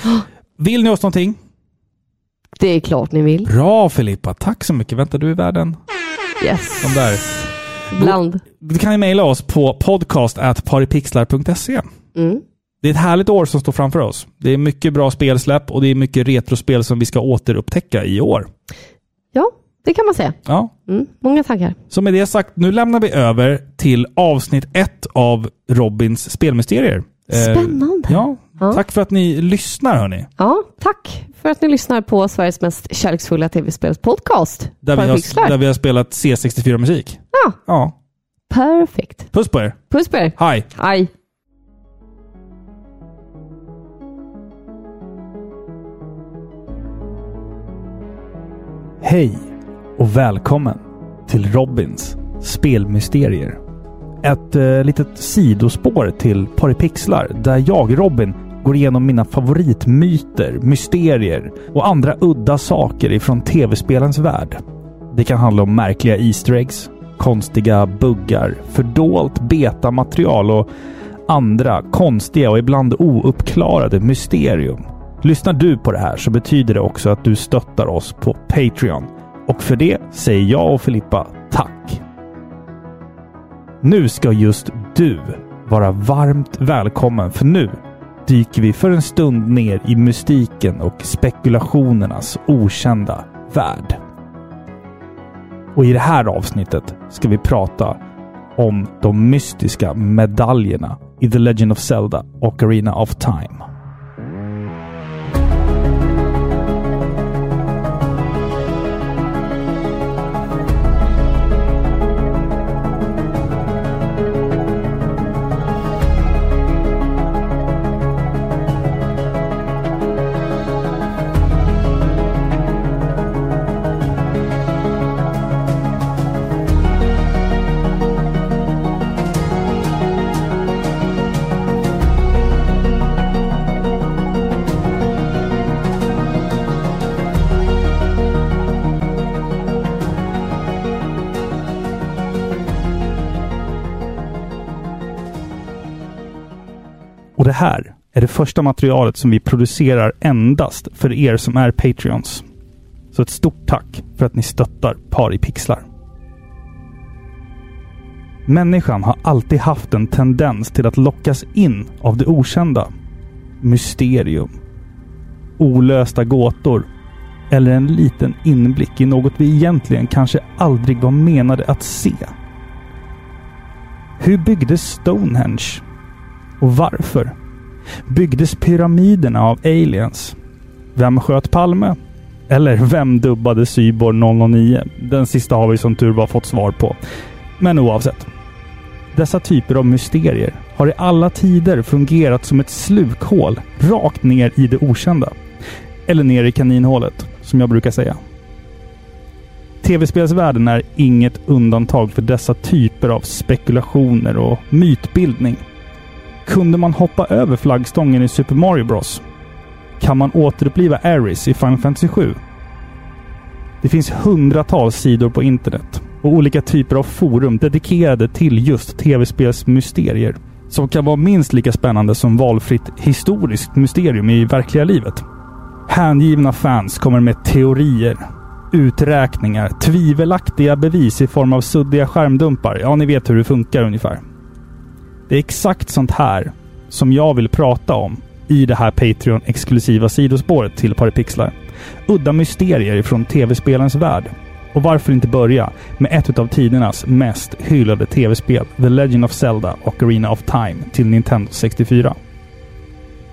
Vill ni oss någonting? Det är klart ni vill. Bra Filippa, tack så mycket. Vänta, du är värd en Yes. sån där. Ibland. Du kan ju mejla oss på podcast.paripixlar.se. Mm. Det är ett härligt år som står framför oss. Det är mycket bra spelsläpp och det är mycket retrospel som vi ska återupptäcka i år. Ja, det kan man säga. Ja, Mm. Många tankar. Så med det sagt, nu lämnar vi över till avsnitt ett av Robins spelmysterier. Eh, Spännande. ja, Ja. tack för att ni lyssnar hörni. Ja, tack för att ni lyssnar på Sveriges mest kärleksfulla tv-spelspodcast. Där vi, har, där vi har spelat C64-musik. Ja, Ja, perfekt. puss på er. Puss på er. Hej! Hej. Hej och välkommen till Robins spelmysterier. Ett eh, litet sidospår till Paripixlar där jag, Robin, går igenom mina favoritmyter, mysterier och andra udda saker ifrån tv-spelens värld. Det kan handla om märkliga Easter eggs, konstiga buggar, fördolt betamaterial och andra konstiga och ibland ouppklarade mysterium. Lyssnar du på det här så betyder det också att du stöttar oss på Patreon. Och för det säger jag och Filippa tack. Nu ska just du vara varmt välkommen för nu dyker vi för en stund ner i mystiken och spekulationernas okända värld. Och i det här avsnittet ska vi prata om de mystiska medaljerna i The Legend of Zelda och Arena of Time. Första materialet som vi producerar endast för er som är Patreons. Så ett stort tack för att ni stöttar Par i pixlar. Människan har alltid haft en tendens till att lockas in av det okända. Mysterium. Olösta gåtor. Eller en liten inblick i något vi egentligen kanske aldrig var menade att se. Hur byggdes Stonehenge? Och varför? Byggdes pyramiderna av aliens? Vem sköt Palme? Eller vem dubbade Cyborg 009? Den sista har vi som tur var fått svar på. Men oavsett. Dessa typer av mysterier har i alla tider fungerat som ett slukhål rakt ner i det okända. Eller ner i kaninhålet, som jag brukar säga. Tv-spelsvärlden är inget undantag för dessa typer av spekulationer och mytbildning. Kunde man hoppa över flaggstången i Super Mario Bros? Kan man återuppliva Aris i Final Fantasy 7? Det finns hundratals sidor på internet och olika typer av forum dedikerade till just tv-spelsmysterier som kan vara minst lika spännande som valfritt historiskt mysterium i verkliga livet. Hängivna fans kommer med teorier, uträkningar, tvivelaktiga bevis i form av suddiga skärmdumpar. Ja, ni vet hur det funkar ungefär. Det är exakt sånt här som jag vill prata om i det här Patreon-exklusiva sidospåret till Paripixlar. Udda mysterier från tv-spelens värld. Och varför inte börja med ett av tidernas mest hyllade tv-spel, The Legend of Zelda och Arena of Time till Nintendo 64.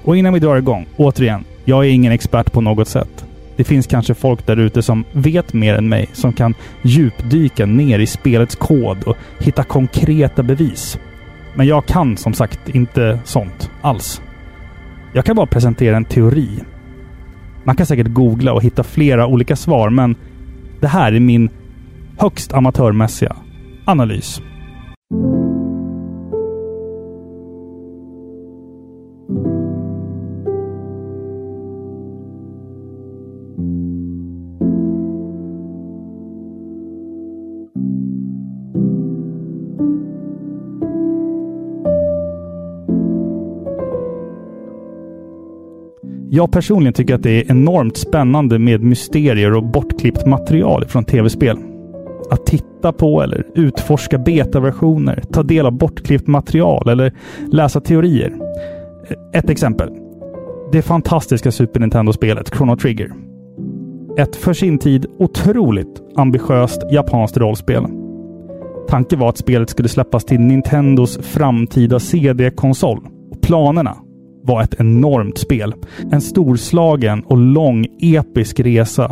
Och innan vi drar igång, återigen, jag är ingen expert på något sätt. Det finns kanske folk där ute som vet mer än mig, som kan djupdyka ner i spelets kod och hitta konkreta bevis. Men jag kan som sagt inte sånt alls. Jag kan bara presentera en teori. Man kan säkert googla och hitta flera olika svar, men det här är min högst amatörmässiga analys. Jag personligen tycker att det är enormt spännande med mysterier och bortklippt material från tv-spel. Att titta på eller utforska betaversioner, ta del av bortklippt material eller läsa teorier. Ett exempel. Det fantastiska Super Nintendo-spelet Chrono Trigger. Ett för sin tid otroligt ambitiöst japanskt rollspel. Tanken var att spelet skulle släppas till Nintendos framtida CD-konsol. Planerna var ett enormt spel. En storslagen och lång episk resa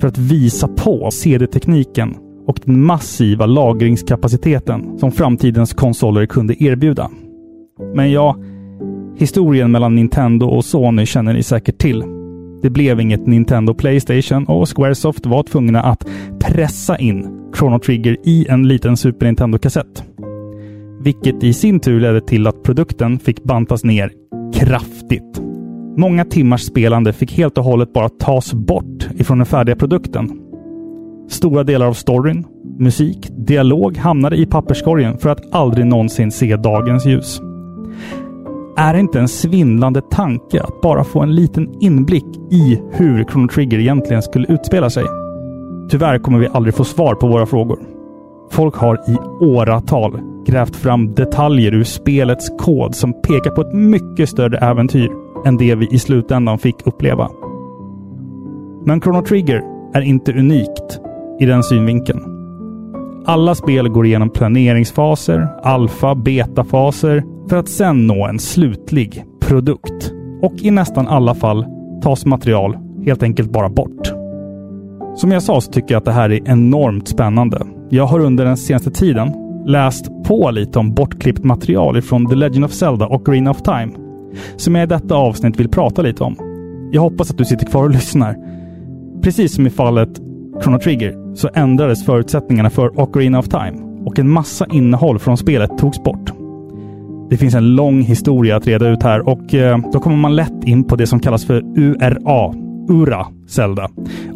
för att visa på CD-tekniken och den massiva lagringskapaciteten som framtidens konsoler kunde erbjuda. Men ja, historien mellan Nintendo och Sony känner ni säkert till. Det blev inget Nintendo Playstation och Squaresoft var tvungna att pressa in Chrono Trigger i en liten Super Nintendo-kassett. vilket i sin tur ledde till att produkten fick bantas ner kraftigt. Många timmars spelande fick helt och hållet bara tas bort ifrån den färdiga produkten. Stora delar av storyn, musik, dialog hamnade i papperskorgen för att aldrig någonsin se dagens ljus. Är det inte en svindlande tanke att bara få en liten inblick i hur Chrono Trigger egentligen skulle utspela sig? Tyvärr kommer vi aldrig få svar på våra frågor. Folk har i åratal grävt fram detaljer ur spelets kod som pekar på ett mycket större äventyr än det vi i slutändan fick uppleva. Men Chrono Trigger är inte unikt i den synvinkeln. Alla spel går igenom planeringsfaser, alfa, betafaser för att sedan nå en slutlig produkt. Och i nästan alla fall tas material helt enkelt bara bort. Som jag sa så tycker jag att det här är enormt spännande. Jag har under den senaste tiden läst på lite om bortklippt material ifrån The Legend of Zelda och Green of Time. Som jag i detta avsnitt vill prata lite om. Jag hoppas att du sitter kvar och lyssnar. Precis som i fallet Chrono Trigger så ändrades förutsättningarna för Ocarina of Time och en massa innehåll från spelet togs bort. Det finns en lång historia att reda ut här och eh, då kommer man lätt in på det som kallas för URA, Ura Zelda.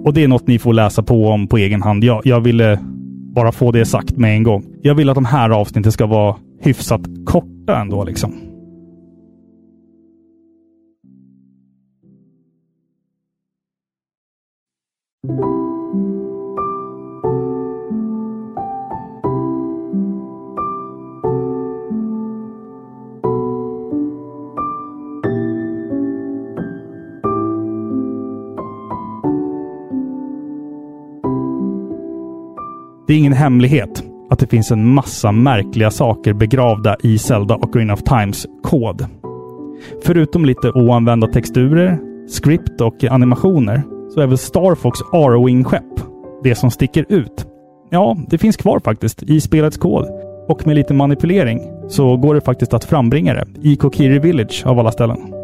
Och det är något ni får läsa på om på egen hand. Jag, jag ville bara få det sagt med en gång. Jag vill att de här avsnitten ska vara hyfsat korta ändå liksom. Det är ingen hemlighet att det finns en massa märkliga saker begravda i Zelda och Green of Times kod. Förutom lite oanvända texturer, script och animationer så är väl Star Fox Arrowing-skepp det som sticker ut. Ja, det finns kvar faktiskt i spelets kod. Och med lite manipulering så går det faktiskt att frambringa det i Kokiri Village av alla ställen.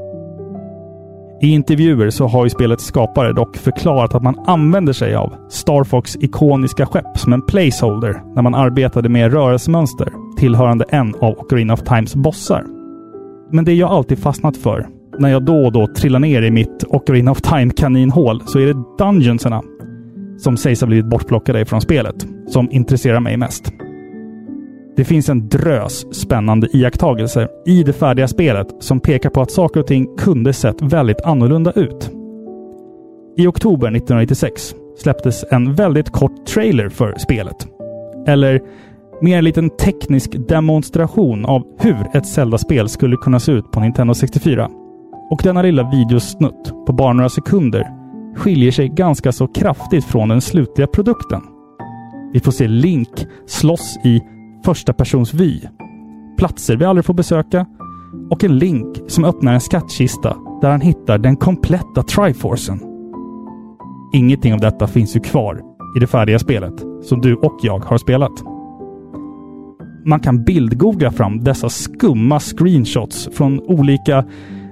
I intervjuer så har ju spelets skapare dock förklarat att man använder sig av Star Fox ikoniska skepp som en placeholder när man arbetade med rörelsemönster tillhörande en av Ocarina of Times bossar. Men det jag alltid fastnat för när jag då och då trillar ner i mitt Ocarina of Time kaninhål så är det dungeonserna som sägs ha blivit bortplockade från spelet som intresserar mig mest. Det finns en drös spännande iakttagelser i det färdiga spelet som pekar på att saker och ting kunde sett väldigt annorlunda ut. I oktober 1996 släpptes en väldigt kort trailer för spelet. Eller mer en liten teknisk demonstration av hur ett Zelda-spel skulle kunna se ut på Nintendo 64. Och denna lilla videosnutt på bara några sekunder skiljer sig ganska så kraftigt från den slutliga produkten. Vi får se Link slåss i första persons vy, platser vi aldrig får besöka och en Link som öppnar en skattkista där han hittar den kompletta Triforcen. Ingenting av detta finns ju kvar i det färdiga spelet som du och jag har spelat. Man kan bildgoogla fram dessa skumma screenshots från olika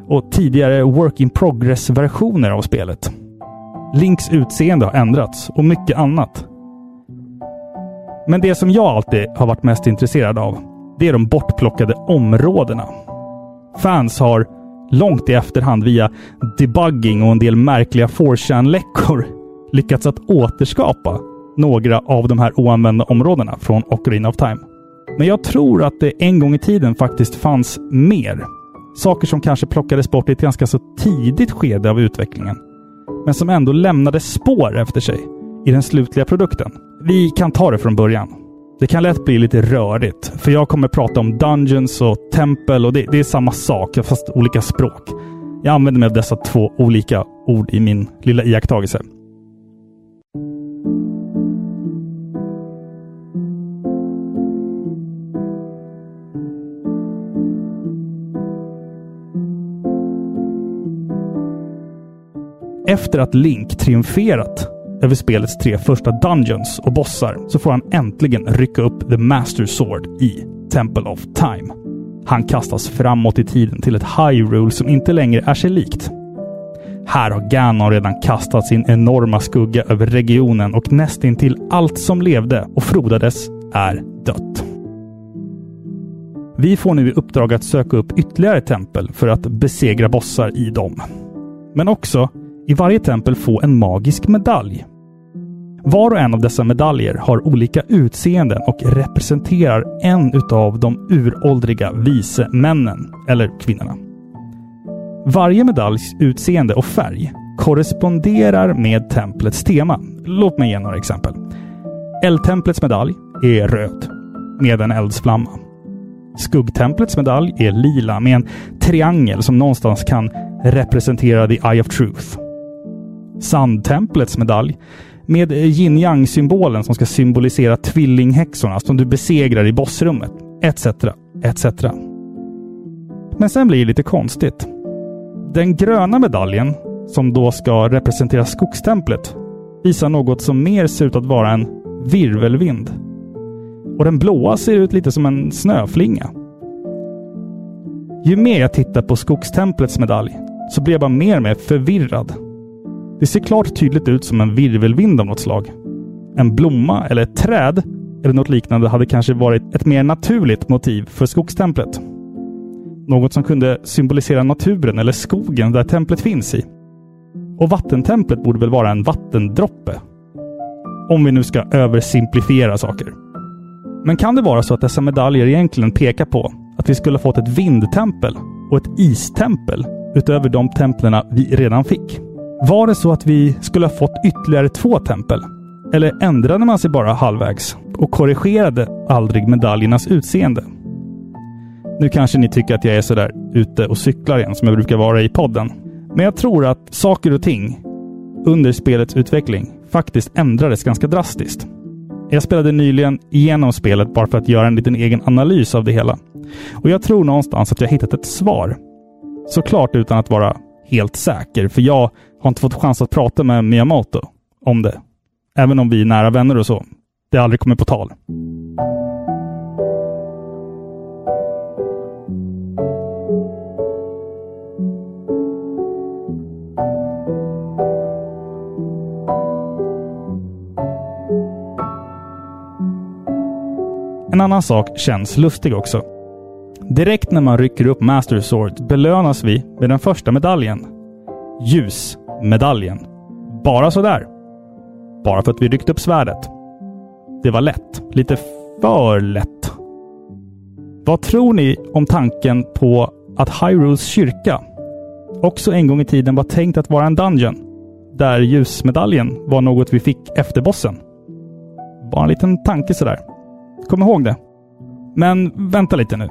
och tidigare work in progress-versioner av spelet. Links utseende har ändrats och mycket annat. Men det som jag alltid har varit mest intresserad av, det är de bortplockade områdena. Fans har långt i efterhand via debugging och en del märkliga 4chan-läckor (laughs) lyckats att återskapa några av de här oanvända områdena från Ocarina of Time. Men jag tror att det en gång i tiden faktiskt fanns mer. Saker som kanske plockades bort i ett ganska så tidigt skede av utvecklingen. Men som ändå lämnade spår efter sig i den slutliga produkten. Vi kan ta det från början. Det kan lätt bli lite rörigt, för jag kommer prata om Dungeons och Tempel och det, det är samma sak, fast olika språk. Jag använder mig av dessa två olika ord i min lilla iakttagelse. Efter att Link triumferat över spelets tre första Dungeons och bossar så får han äntligen rycka upp The Master Sword i Temple of Time. Han kastas framåt i tiden till ett Hyrule som inte längre är sig likt. Här har Ganon redan kastat sin enorma skugga över regionen och nästintill allt som levde och frodades är dött. Vi får nu i uppdrag att söka upp ytterligare tempel för att besegra bossar i dem. Men också i varje tempel få en magisk medalj. Var och en av dessa medaljer har olika utseenden och representerar en utav de uråldriga vise männen, eller kvinnorna. Varje medaljs utseende och färg korresponderar med templets tema. Låt mig ge några exempel. Eldtemplets medalj är röd med en eldsflamma. Skuggtemplets medalj är lila med en triangel som någonstans kan representera the Eye of Truth. Sandtemplets medalj med eh, yin yang symbolen som ska symbolisera tvillinghäxorna som du besegrar i bossrummet, etc. etc. Men sen blir det lite konstigt. Den gröna medaljen, som då ska representera skogstemplet, visar något som mer ser ut att vara en virvelvind. Och den blåa ser ut lite som en snöflinga. Ju mer jag tittar på skogstemplets medalj så blir jag bara mer och mer förvirrad. Det ser klart tydligt ut som en virvelvind av något slag. En blomma eller ett träd eller något liknande hade kanske varit ett mer naturligt motiv för skogstemplet. Något som kunde symbolisera naturen eller skogen där templet finns i. Och vattentemplet borde väl vara en vattendroppe? Om vi nu ska översimplifiera saker. Men kan det vara så att dessa medaljer egentligen pekar på att vi skulle ha fått ett vindtempel och ett istempel utöver de templen vi redan fick? Var det så att vi skulle ha fått ytterligare två tempel? Eller ändrade man sig bara halvvägs och korrigerade aldrig medaljernas utseende? Nu kanske ni tycker att jag är sådär ute och cyklar igen som jag brukar vara i podden. Men jag tror att saker och ting under spelets utveckling faktiskt ändrades ganska drastiskt. Jag spelade nyligen igenom spelet bara för att göra en liten egen analys av det hela. Och jag tror någonstans att jag hittat ett svar. Såklart utan att vara helt säker, för jag har inte fått chans att prata med Miyamoto om det. Även om vi är nära vänner och så. Det har aldrig kommit på tal. En annan sak känns lustig också. Direkt när man rycker upp Master Sword belönas vi med den första medaljen. Ljus medaljen. Bara sådär. Bara för att vi ryckte upp svärdet. Det var lätt. Lite för lätt. Vad tror ni om tanken på att Hyrules kyrka också en gång i tiden var tänkt att vara en dungeon? Där ljusmedaljen var något vi fick efter bossen. Bara en liten tanke sådär. Kom ihåg det. Men vänta lite nu.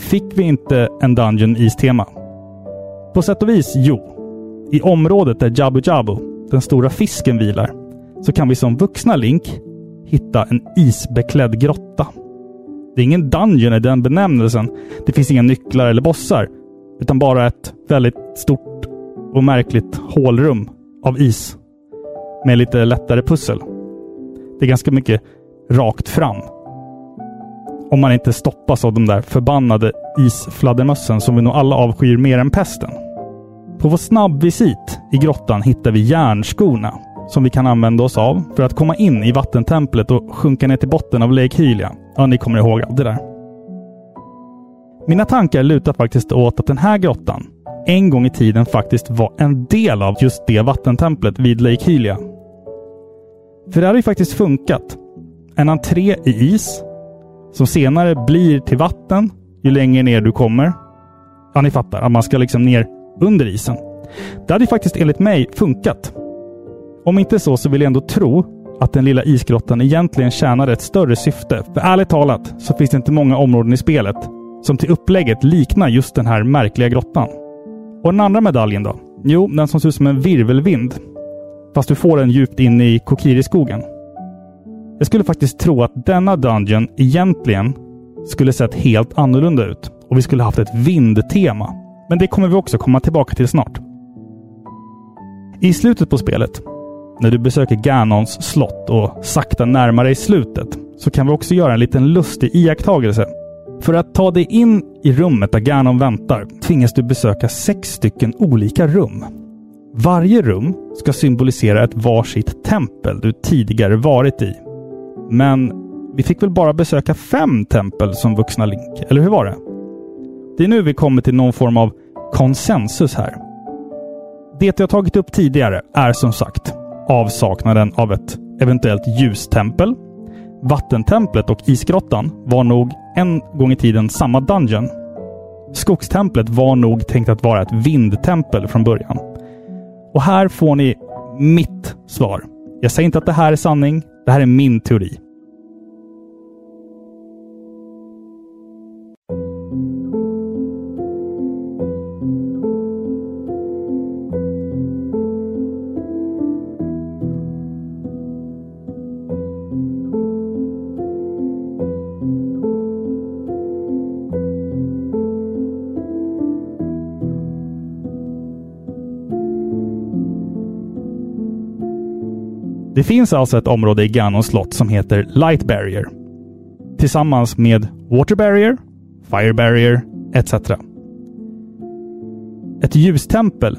Fick vi inte en Dungeon istema? På sätt och vis, jo. I området där Jabu Jabu, den stora fisken, vilar, så kan vi som vuxna Link hitta en isbeklädd grotta. Det är ingen Dungeon i den benämnelsen. Det finns inga nycklar eller bossar, utan bara ett väldigt stort och märkligt hålrum av is med lite lättare pussel. Det är ganska mycket rakt fram. Om man inte stoppas av de där förbannade isfladdermössen som vi nog alla avskyr mer än pesten. På vår snabbvisit i grottan hittar vi järnskorna som vi kan använda oss av för att komma in i vattentemplet och sjunka ner till botten av Lake Hylia. Ja, ni kommer ihåg allt det där. Mina tankar lutar faktiskt åt att den här grottan en gång i tiden faktiskt var en del av just det vattentemplet vid Lake Hylia. För det hade ju faktiskt funkat. En entré i is som senare blir till vatten ju längre ner du kommer. Ja, ni fattar. Att man ska liksom ner under isen. Det hade ju faktiskt enligt mig funkat. Om inte så, så vill jag ändå tro att den lilla isgrottan egentligen tjänar ett större syfte. För ärligt talat så finns det inte många områden i spelet som till upplägget liknar just den här märkliga grottan. Och den andra medaljen då? Jo, den som ser ut som en virvelvind. Fast du får den djupt in i Kokiri-skogen. Jag skulle faktiskt tro att denna Dungeon egentligen skulle sett helt annorlunda ut och vi skulle haft ett vindtema. Men det kommer vi också komma tillbaka till snart. I slutet på spelet, när du besöker Ganons slott och sakta närmar dig slutet, så kan vi också göra en liten lustig iakttagelse. För att ta dig in i rummet där Ganon väntar tvingas du besöka sex stycken olika rum. Varje rum ska symbolisera ett varsitt tempel du tidigare varit i. Men vi fick väl bara besöka fem tempel som vuxna Link, eller hur var det? Det är nu vi kommer till någon form av konsensus här. Det jag tagit upp tidigare är som sagt avsaknaden av ett eventuellt ljustempel. Vattentemplet och isgrottan var nog en gång i tiden samma dungeon. Skogstemplet var nog tänkt att vara ett vindtempel från början. Och här får ni mitt svar. Jag säger inte att det här är sanning. Det här är min teori. Det finns alltså ett område i Ganons slott som heter Light Barrier. Tillsammans med Water Barrier, Fire Barrier etc. Ett ljustempel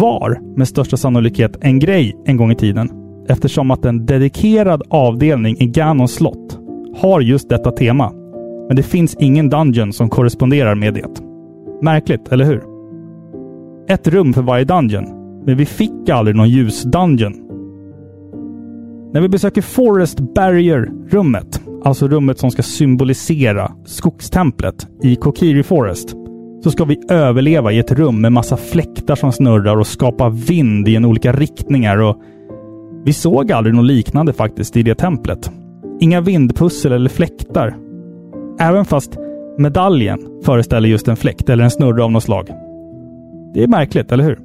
var med största sannolikhet en grej en gång i tiden eftersom att en dedikerad avdelning i Ganons slott har just detta tema. Men det finns ingen dungeon som korresponderar med det. Märkligt, eller hur? Ett rum för varje dungeon, men vi fick aldrig någon ljusdungeon när vi besöker Forest Barrier-rummet, alltså rummet som ska symbolisera skogstemplet i Kokiri Forest, så ska vi överleva i ett rum med massa fläktar som snurrar och skapar vind i en olika riktningar och vi såg aldrig något liknande faktiskt i det templet. Inga vindpussel eller fläktar. Även fast medaljen föreställer just en fläkt eller en snurra av något slag. Det är märkligt, eller hur?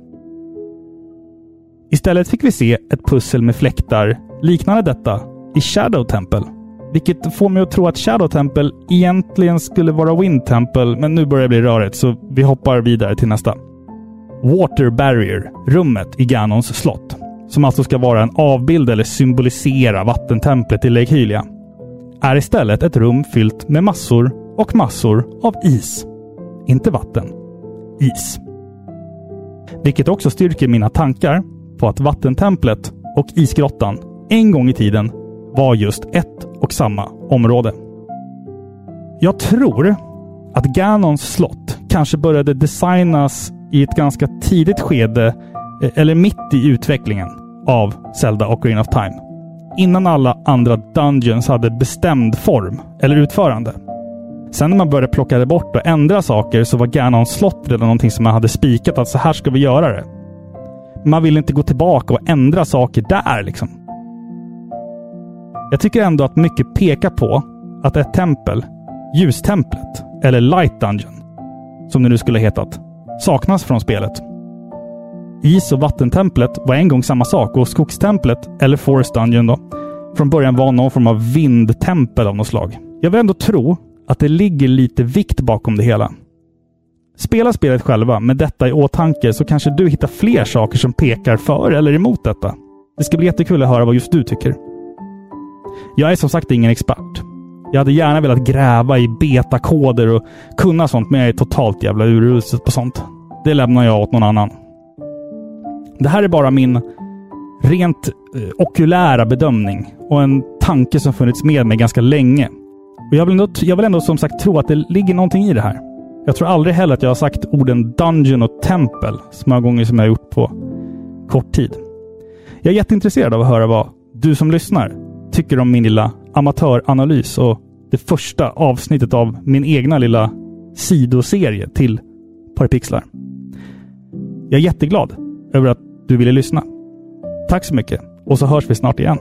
Istället fick vi se ett pussel med fläktar liknande detta i Shadow Temple. Vilket får mig att tro att Shadow Temple egentligen skulle vara Wind Temple, men nu börjar det bli rörigt så vi hoppar vidare till nästa. Water Barrier, rummet i Ganons slott. Som alltså ska vara en avbild eller symbolisera vattentemplet i Lake Hylia. Är istället ett rum fyllt med massor och massor av is. Inte vatten. Is. Vilket också styrker mina tankar på att vattentemplet och isgrottan en gång i tiden var just ett och samma område. Jag tror att Ganons slott kanske började designas i ett ganska tidigt skede, eh, eller mitt i utvecklingen av Zelda och Green of Time. Innan alla andra Dungeons hade bestämd form eller utförande. Sen när man började plocka det bort och ändra saker så var Ganons slott redan någonting som man hade spikat att så här ska vi göra det. Man ville inte gå tillbaka och ändra saker där liksom. Jag tycker ändå att mycket pekar på att ett tempel, ljustemplet, eller Light Dungeon, som det nu skulle hetat, saknas från spelet. Is och vattentemplet var en gång samma sak och skogstemplet, eller Forest Dungeon då, från början var någon form av vindtempel av något slag. Jag vill ändå tro att det ligger lite vikt bakom det hela. Spela spelet själva med detta i åtanke så kanske du hittar fler saker som pekar för eller emot detta. Det ska bli jättekul att höra vad just du tycker. Jag är som sagt ingen expert. Jag hade gärna velat gräva i betakoder och kunna sånt, men jag är totalt jävla urusel på sånt. Det lämnar jag åt någon annan. Det här är bara min rent eh, okulära bedömning och en tanke som funnits med mig ganska länge. Och jag, vill ändå, jag vill ändå som sagt tro att det ligger någonting i det här. Jag tror aldrig heller att jag har sagt orden dungeon och tempel så många gånger som jag har gjort på kort tid. Jag är jätteintresserad av att höra vad du som lyssnar tycker om min lilla amatöranalys och det första avsnittet av min egna lilla sidoserie till Parapixlar. Jag är jätteglad över att du ville lyssna. Tack så mycket och så hörs vi snart igen.